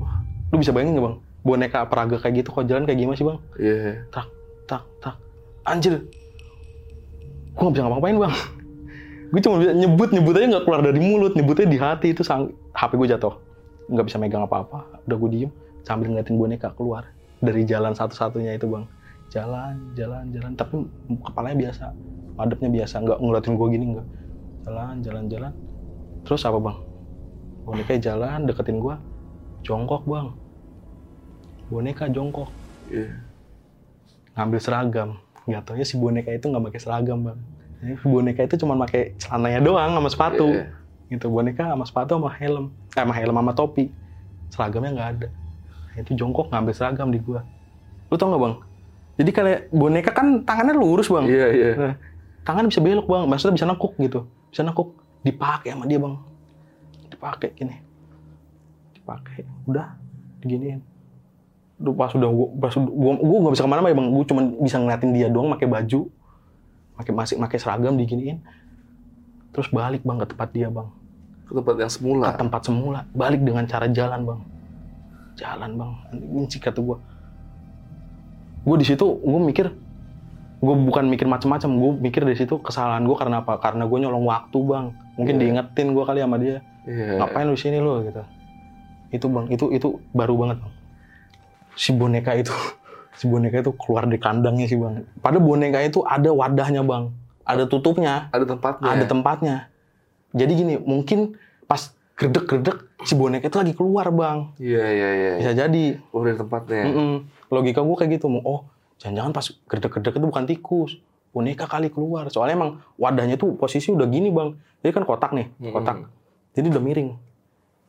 Wah, lu bisa bayangin gak bang? Boneka peraga kayak gitu kok jalan kayak gimana sih bang? Iya. tak tak tak anjir gue gak bisa ngapa-ngapain bang. Gue cuma bisa nyebut nyebut aja nggak keluar dari mulut nyebutnya di hati itu sang HP gue jatuh. Nggak bisa megang apa-apa. Udah gue diem sambil ngeliatin boneka keluar dari jalan satu-satunya itu bang. Jalan jalan jalan tapi kepalanya biasa madepnya biasa nggak ngeliatin gue gini nggak. Jalan jalan jalan. Terus apa bang? Boneka jalan deketin gue jongkok bang. Boneka jongkok. Iya. ngambil seragam. Nggak taunya si boneka itu nggak pakai seragam bang. Jadi si boneka itu cuma pakai celananya doang sama sepatu. Iya. Gitu boneka sama sepatu sama helm, eh, sama helm sama topi. Seragamnya nggak ada. Nah, itu jongkok ngambil seragam di gua. Lu tau nggak bang? Jadi kayak boneka kan tangannya lurus bang. Iya, iya. Nah, tangan bisa belok bang, maksudnya bisa nekuk gitu, bisa nekuk, dipakai sama dia bang, dipakai gini, dipakai, udah diginiin. Duh, pas udah gua, pas udah, gua, gua nggak bisa ke mana-mana ya bang, gua cuma bisa ngeliatin dia doang pakai baju, pakai masih pakai seragam diginiin, terus balik bang ke tempat dia bang, Ke tempat yang semula. ke tempat semula, balik dengan cara jalan bang, jalan bang, ini kata gua, gua di situ gua mikir gue bukan mikir macam-macam gue mikir dari situ kesalahan gue karena apa? Karena gue nyolong waktu bang. Mungkin Iya. diingetin gue kali sama dia. Iya. ngapain lu di sini lu? Gitu. Itu bang itu itu baru banget bang si boneka itu si boneka itu keluar dari kandangnya sih bang. Pada boneka itu ada wadahnya bang. Ada tutupnya. Ada tempatnya. ada tempatnya. Jadi gini mungkin pas gredek-gredek si boneka itu lagi keluar bang. Iya, iya, iya. bisa jadi. Keluar dari tempatnya. Mm-mm. logika gue kayak gitu oh jangan-jangan pas gredek-gredek itu bukan tikus. Boneka kali keluar. Soalnya emang wadahnya tuh posisi udah gini bang. Jadi kan kotak nih kotak. Jadi udah miring.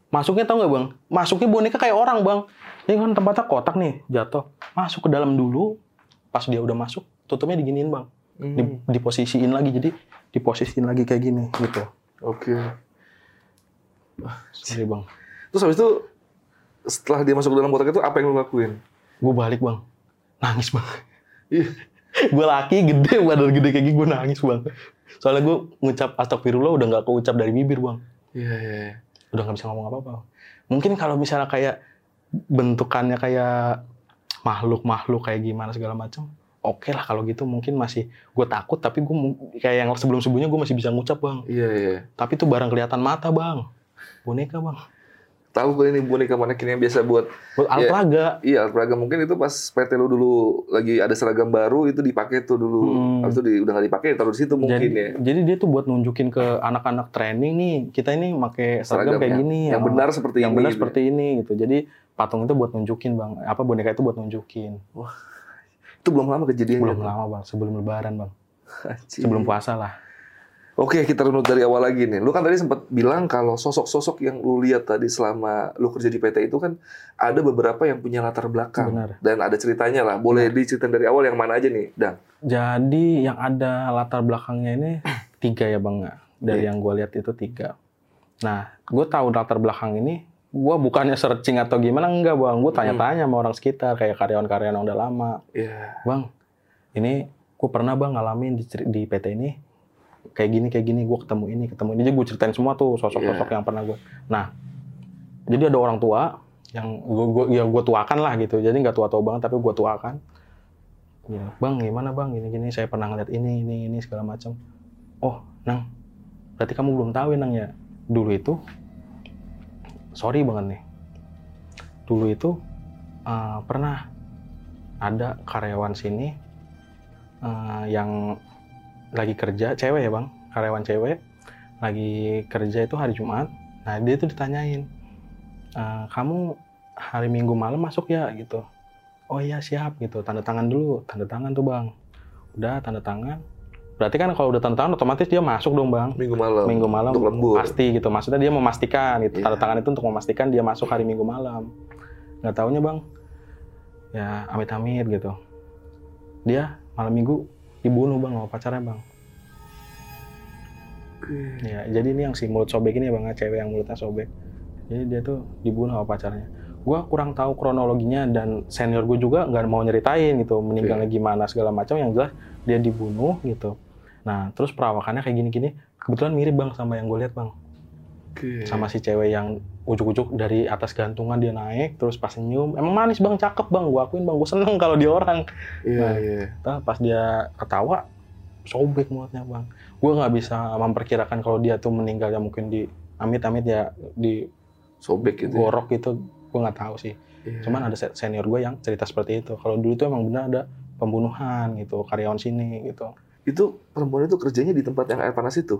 Masuknya tau nggak bang? Masuknya boneka kayak orang bang ini kan tempatnya kotak nih jatuh masuk ke dalam dulu pas dia udah masuk tutupnya diginiin bang Hmm, di, diposisiin lagi jadi diposisiin lagi kayak gini gitu Oke. sorry bang Terus habis itu setelah dia masuk ke dalam kotak itu apa yang lu lakuin? gue balik bang nangis bang Iya. gue laki gede badan gede kayak gini gue nangis bang soalnya gue ngucap astagfirullah udah nggak keucap dari bibir bang Iya, iya. iya. udah nggak bisa ngomong apa-apa mungkin kalau misalnya kayak bentukannya kayak makhluk-makhluk kayak gimana segala macam oke lah kalau gitu mungkin masih gue takut tapi gue kayak yang sebelum sebelumnya gue masih bisa ngucap bang Iya, iya. tapi itu barang kelihatan mata bang boneka bang Tahu gue ini boneka manekin yang biasa buat buat alat Iya. peraga Iya, alat peraga mungkin itu pas PT lu dulu lagi ada seragam baru itu dipakai tuh dulu. Hmm. Habis itu di, udah nggak dipakai taruh di situ mungkin jadi, ya. jadi dia tuh buat nunjukin ke anak-anak training nih kita ini pakai seragam Seragam kayak yang- gini Yang sama- benar seperti yang ini. benar seperti ini gitu jadi patung itu buat nunjukin bang apa boneka itu buat nunjukin Itu belum lama kejadiannya. belum Bang. lama bang sebelum lebaran bang Anjing. sebelum puasa lah Oke, kita runut dari awal lagi nih. Lu kan tadi sempat bilang kalau sosok-sosok yang lu lihat tadi selama lu kerja di PT itu kan ada beberapa yang punya latar belakang benar dan ada ceritanya lah. Boleh diceritain dari awal yang mana aja nih, Dang? jadi yang ada latar belakangnya ini tiga ya bang dari Iya. yang gue lihat itu tiga nah gue tahu latar belakang ini gue bukannya searching atau gimana enggak bang. Gue tanya-tanya sama orang sekitar kayak karyawan-karyawan yang udah lama. Iya. bang ini gue pernah bang ngalamin di, di PT ini kayak gini kayak gini gue ketemu ini ketemu ini. Jadi gue ceritain semua tuh sosok-sosok Iya. yang pernah gue nah jadi ada orang tua yang gue gue ya gue tuakan lah gitu. Jadi nggak tua-tua banget tapi gue tuakan. Ya, bang gimana bang? Gini gini saya pernah ngeliat ini ini ini segala macam. Oh nang berarti kamu belum tahu ya nang ya? Dulu itu sorry banget nih. Dulu itu eh, pernah ada karyawan sini eh, yang lagi kerja cewek ya bang? Karyawan cewek lagi kerja itu hari Jumat. Nah dia tuh ditanyain "Eh, kamu hari Minggu malam masuk ya? Gitu. Oh iya siap. Gitu. Tanda tangan dulu. Tanda tangan tuh bang. Udah tanda tangan berarti kan kalau udah tanda tangan otomatis dia masuk dong bang. Minggu malam. minggu malam Untuk lembur. pasti gitu. Maksudnya dia memastikan gitu. Iya. tanda tangan itu untuk memastikan dia masuk hari minggu malam. Nggak taunya bang. Ya amit-amit gitu. Dia malam minggu dibunuh bang sama pacarnya bang. Oke. ya jadi ini yang si mulut sobek ini ya bang cewek yang mulutnya sobek. Jadi dia tuh dibunuh sama pacarnya. Gue kurang tahu kronologinya dan senior gue juga nggak mau nyeritain gitu meninggalnya gimana segala macam. Yang jelas dia dibunuh gitu nah terus perawakannya kayak gini-gini kebetulan mirip bang sama yang gue lihat bang Oke. sama si cewek yang ujuk-ujuk dari atas gantungan dia naik terus pas senyum emang manis bang cakep bang gue akuin bang gue seneng kalau dia orang Iya, Nah. iya. Nah, pas dia ketawa sobek mulutnya bang gue nggak bisa memperkirakan kalau dia tuh meninggalnya mungkin di amit-amit ya di Sobek gitu. ya. gorok gitu gue nggak tahu sih Iya. cuman ada se- senior gue yang cerita seperti itu kalau dulu tuh emang benar ada pembunuhan gitu karyawan sini gitu itu perempuan itu kerjanya di tempat yang air panas itu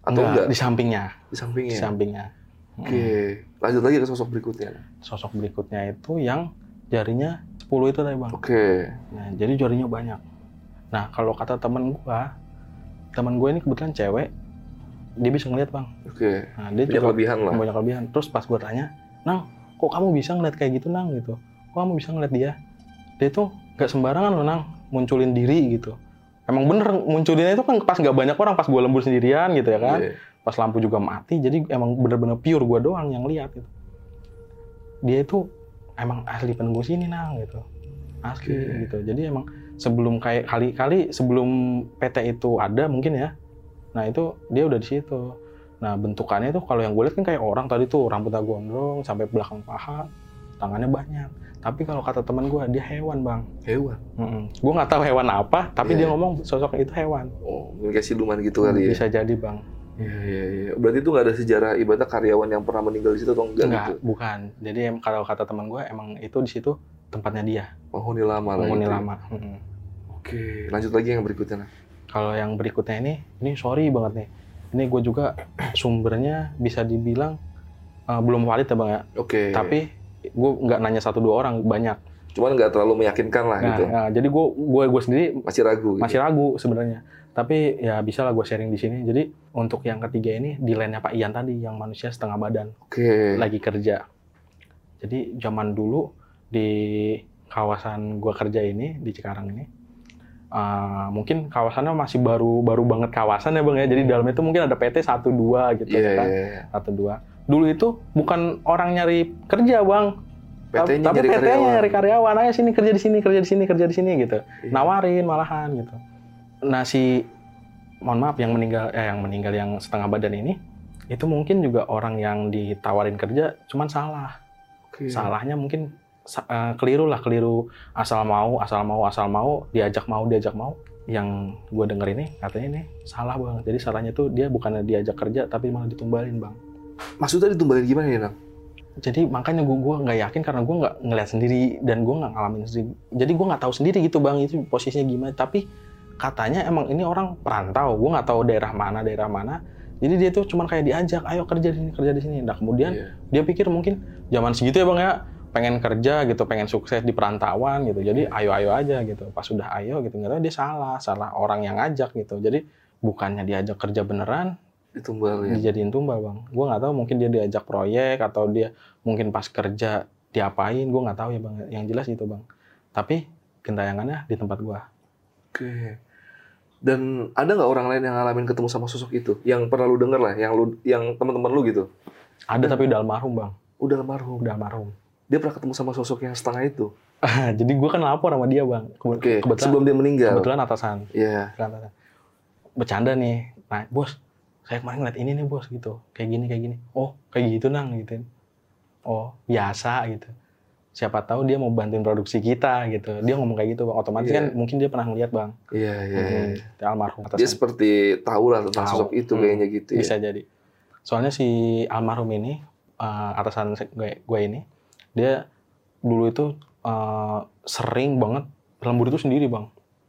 atau Nggak, enggak? di sampingnya Di sampingnya. di sampingnya Oke. Lanjut lagi ke sosok berikutnya. sosok berikutnya itu yang jarinya 10 itu tadi bang Oke. Nah, jadi jarinya banyak. Nah, kalau kata teman gua, teman gue ini kebetulan cewek, dia bisa ngeliat bang. Oke. Nah, dia Punya kelebihan lah. banyak kelebihan. Terus pas gua tanya, Nang, kok kamu bisa ngeliat kayak gitu Nang gitu? Kok kamu bisa ngeliat dia? Dia tuh nggak sembarangan loh Nang. munculin diri gitu. Emang bener munculinnya itu kan pas nggak banyak orang, pas gue lembur sendirian gitu ya kan. Iya. Pas lampu juga mati, jadi emang bener-bener pure gue doang yang lihat gitu. Dia itu emang asli penunggu sini nang gitu. Asli Oke. gitu. Jadi emang sebelum kayak kali-kali sebelum PT itu ada mungkin ya. Nah itu dia udah di situ. Nah bentukannya itu kalau yang gue lihat kan kayak orang tadi tuh rambutnya gondrong sampai belakang paha, tangannya banyak. Tapi kalau kata teman gue dia hewan bang. Hewan. Gue nggak tahu hewan apa, tapi Iya. dia ngomong sosok itu hewan. Oh, mungkin siluman gitu kali ya. Bisa jadi bang. Iya, iya, iya. Berarti itu nggak ada sejarah ibaratnya karyawan yang pernah meninggal di situ atau enggak, Enggak, gitu? bukan. Jadi em- kalau kata teman gue emang itu di situ tempatnya dia, Penghuni lama lah penghuni itu. lama. Mm-mm. Oke, lanjut lagi yang berikutnya. Nah. Kalau yang berikutnya ini, ini sorry banget nih. Ini gue juga sumbernya bisa dibilang eh, belum valid ya bang ya. Oke. Tapi gue nggak nanya satu dua orang, banyak. cuman nggak terlalu meyakinkan lah Nah, gitu. nah, jadi gue gue gue sendiri Masih ragu. Gitu. masih ragu sebenarnya. Tapi ya bisa lah gue sharing di sini. Jadi untuk yang ketiga ini di line Pak Ian tadi yang manusia setengah badan Oke. lagi kerja. Jadi zaman dulu di kawasan gua kerja ini di Cikarang ini eh, mungkin kawasannya masih baru baru banget kawasan ya bang ya. Jadi dalamnya itu mungkin ada PT 1 2 gitu ya kan. iya, iya. Satu dua. Dulu itu bukan orang nyari kerja bang, PT-nya tapi nyari PT-nya karyawan. nyari karyawan. Ayo sini kerja di sini, kerja di sini, kerja di sini gitu. Iya. Nawarin malahan gitu. Nah si mohon maaf yang meninggal eh, yang meninggal yang setengah badan ini itu mungkin juga orang yang ditawarin kerja cuman salah. Oke. Salahnya mungkin eh, keliru lah, keliru asal mau, asal mau, asal mau, diajak mau, diajak mau. Yang gue denger ini katanya ini salah bang. Jadi salahnya tuh dia bukannya diajak kerja tapi malah ditumbalin bang. Maksudnya ditumbalin gimana nih, Nang? Jadi makanya gue gua nggak yakin karena gue nggak ngeliat sendiri dan gue nggak ngalamin sendiri. Jadi gue nggak tahu sendiri gitu bang itu posisinya gimana. Tapi katanya emang ini orang perantau. Gue nggak tahu daerah mana daerah mana. Jadi dia tuh cuman kayak diajak, ayo kerja di sini kerja di sini. Nah kemudian Iya. dia pikir mungkin zaman segitu ya bang ya pengen kerja gitu, pengen sukses di perantauan gitu. Jadi ayo-ayo aja gitu. Pas sudah ayo gitu, nggak tahu dia salah, salah orang yang ngajak gitu. Jadi bukannya diajak kerja beneran, Ditumbalin. dijadiin tumbal bang. Gue nggak tahu mungkin dia diajak proyek atau dia mungkin pas kerja diapain, gue nggak tahu ya bang. Yang jelas itu bang. Tapi gentayangannya di tempat gue. Oke. Dan ada nggak orang lain yang ngalamin ketemu sama sosok itu? Yang pernah lu denger lah, yang lu, yang teman-teman lu gitu? Ada tapi udah almarhum bang, Udah almarhum. udah almarhum. Dia pernah ketemu sama sosok yang setengah itu. Jadi gue kan lapor sama dia bang. Kebe- Oke. Kebetulan, Sebelum dia meninggal. kebetulan atasan. Iya. Kebetulan atasan. Bercanda nih, nah bos, saya kemarin ngeliat ini nih bos gitu, kayak gini kayak gini. Oh kayak gitu nang gitu. Oh biasa gitu. Siapa tahu dia mau bantuin produksi kita gitu. Dia ngomong kayak gitu bang. Otomatis Iya. kan mungkin dia pernah ngeliat bang. Iya, iya. iya. Hmm, dia almarhum atasan. Dia seperti tahu lah tentang Tahu. sosok itu Hmm. kayaknya gitu ya. Bisa jadi. Soalnya si almarhum ini, eh, atasan gue, gue ini, dia dulu itu eh, sering banget lembur itu sendiri bang.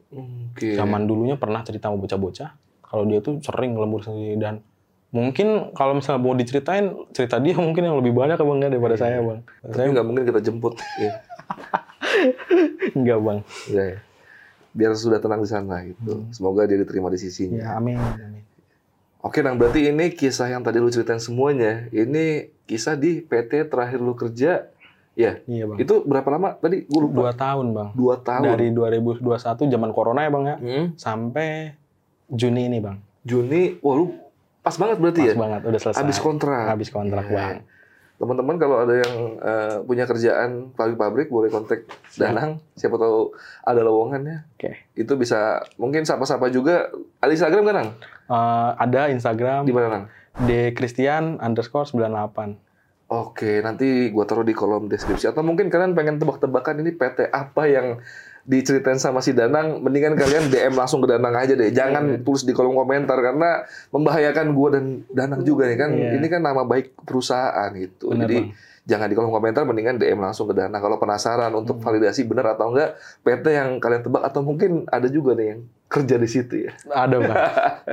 Oke. Zaman dulunya pernah cerita sama bocah-bocah, kalau dia tuh sering lembur sendiri dan mungkin kalau misalnya mau diceritain cerita dia mungkin yang lebih banyak bang ya daripada Iya. saya bang. Tapi Saya nggak mungkin kita jemput. ya. enggak bang. Iya, ya. Biar sudah tenang di sana gitu. Hmm. Semoga dia diterima di sisinya. Ya amin. amin. Oke, Nang. Berarti ini kisah yang tadi lu ceritain semuanya. Ini kisah di PT terakhir lu kerja. Ya, Iya bang. itu berapa lama tadi? Gue lupa. Dua tahun bang. Dua tahun. Dari 2021 zaman corona ya bang ya, Hmm. sampai Juni ini bang. Juni, wah lu pas banget berarti Pas ya? banget, udah selesai. Habis kontrak. Habis kontrak Iya. bang. Teman-teman kalau ada yang eh, punya kerjaan pabrik-pabrik boleh kontak. Danang. Siapa tahu ada lowongannya. Oke. Itu bisa mungkin sapa-sapa juga. Ada Instagram kan, Nang? Eh, ada Instagram Di mana, Nang? D Christian underscore 98. Oke, nanti gua taruh di kolom deskripsi. Atau mungkin kalian pengen tebak-tebakan ini PT apa yang diceritain sama si Danang, mendingan kalian DM langsung ke Danang aja deh. Jangan Iya. tulis di kolom komentar karena membahayakan gua dan Danang juga nih kan. Iya. Ini kan nama baik perusahaan gitu. Jadi Bang. jangan di kolom komentar, mendingan DM langsung ke Danang. Kalau penasaran untuk Hmm. validasi benar atau enggak PT yang kalian tebak atau mungkin ada juga nih yang kerja di situ ya. Ada bang,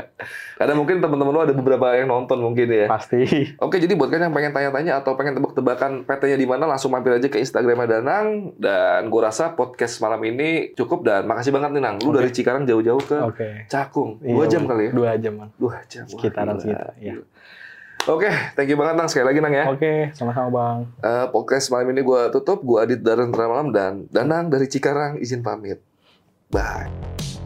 Ada mungkin teman-teman lu ada beberapa yang nonton mungkin ya. pasti. Oke, jadi buat kalian yang pengen tanya-tanya atau pengen tebak-tebakan PT-nya di mana, langsung mampir aja ke Instagramnya Danang. Dan gue rasa podcast malam ini cukup dan makasih banget nih Nang. Lu Oke. dari Cikarang jauh-jauh ke Oke. Cakung. Iya, Dua jam Bang. kali ya? Dua jam bang. Dua jam. Sekitaran segitu, iya. Gila. Oke, thank you banget Nang. Sekali lagi Nang ya. Oke, sama-sama bang. Eh, podcast malam ini gue tutup. Gue Adit Daren Malam dan Danang dari Cikarang izin pamit. Bye.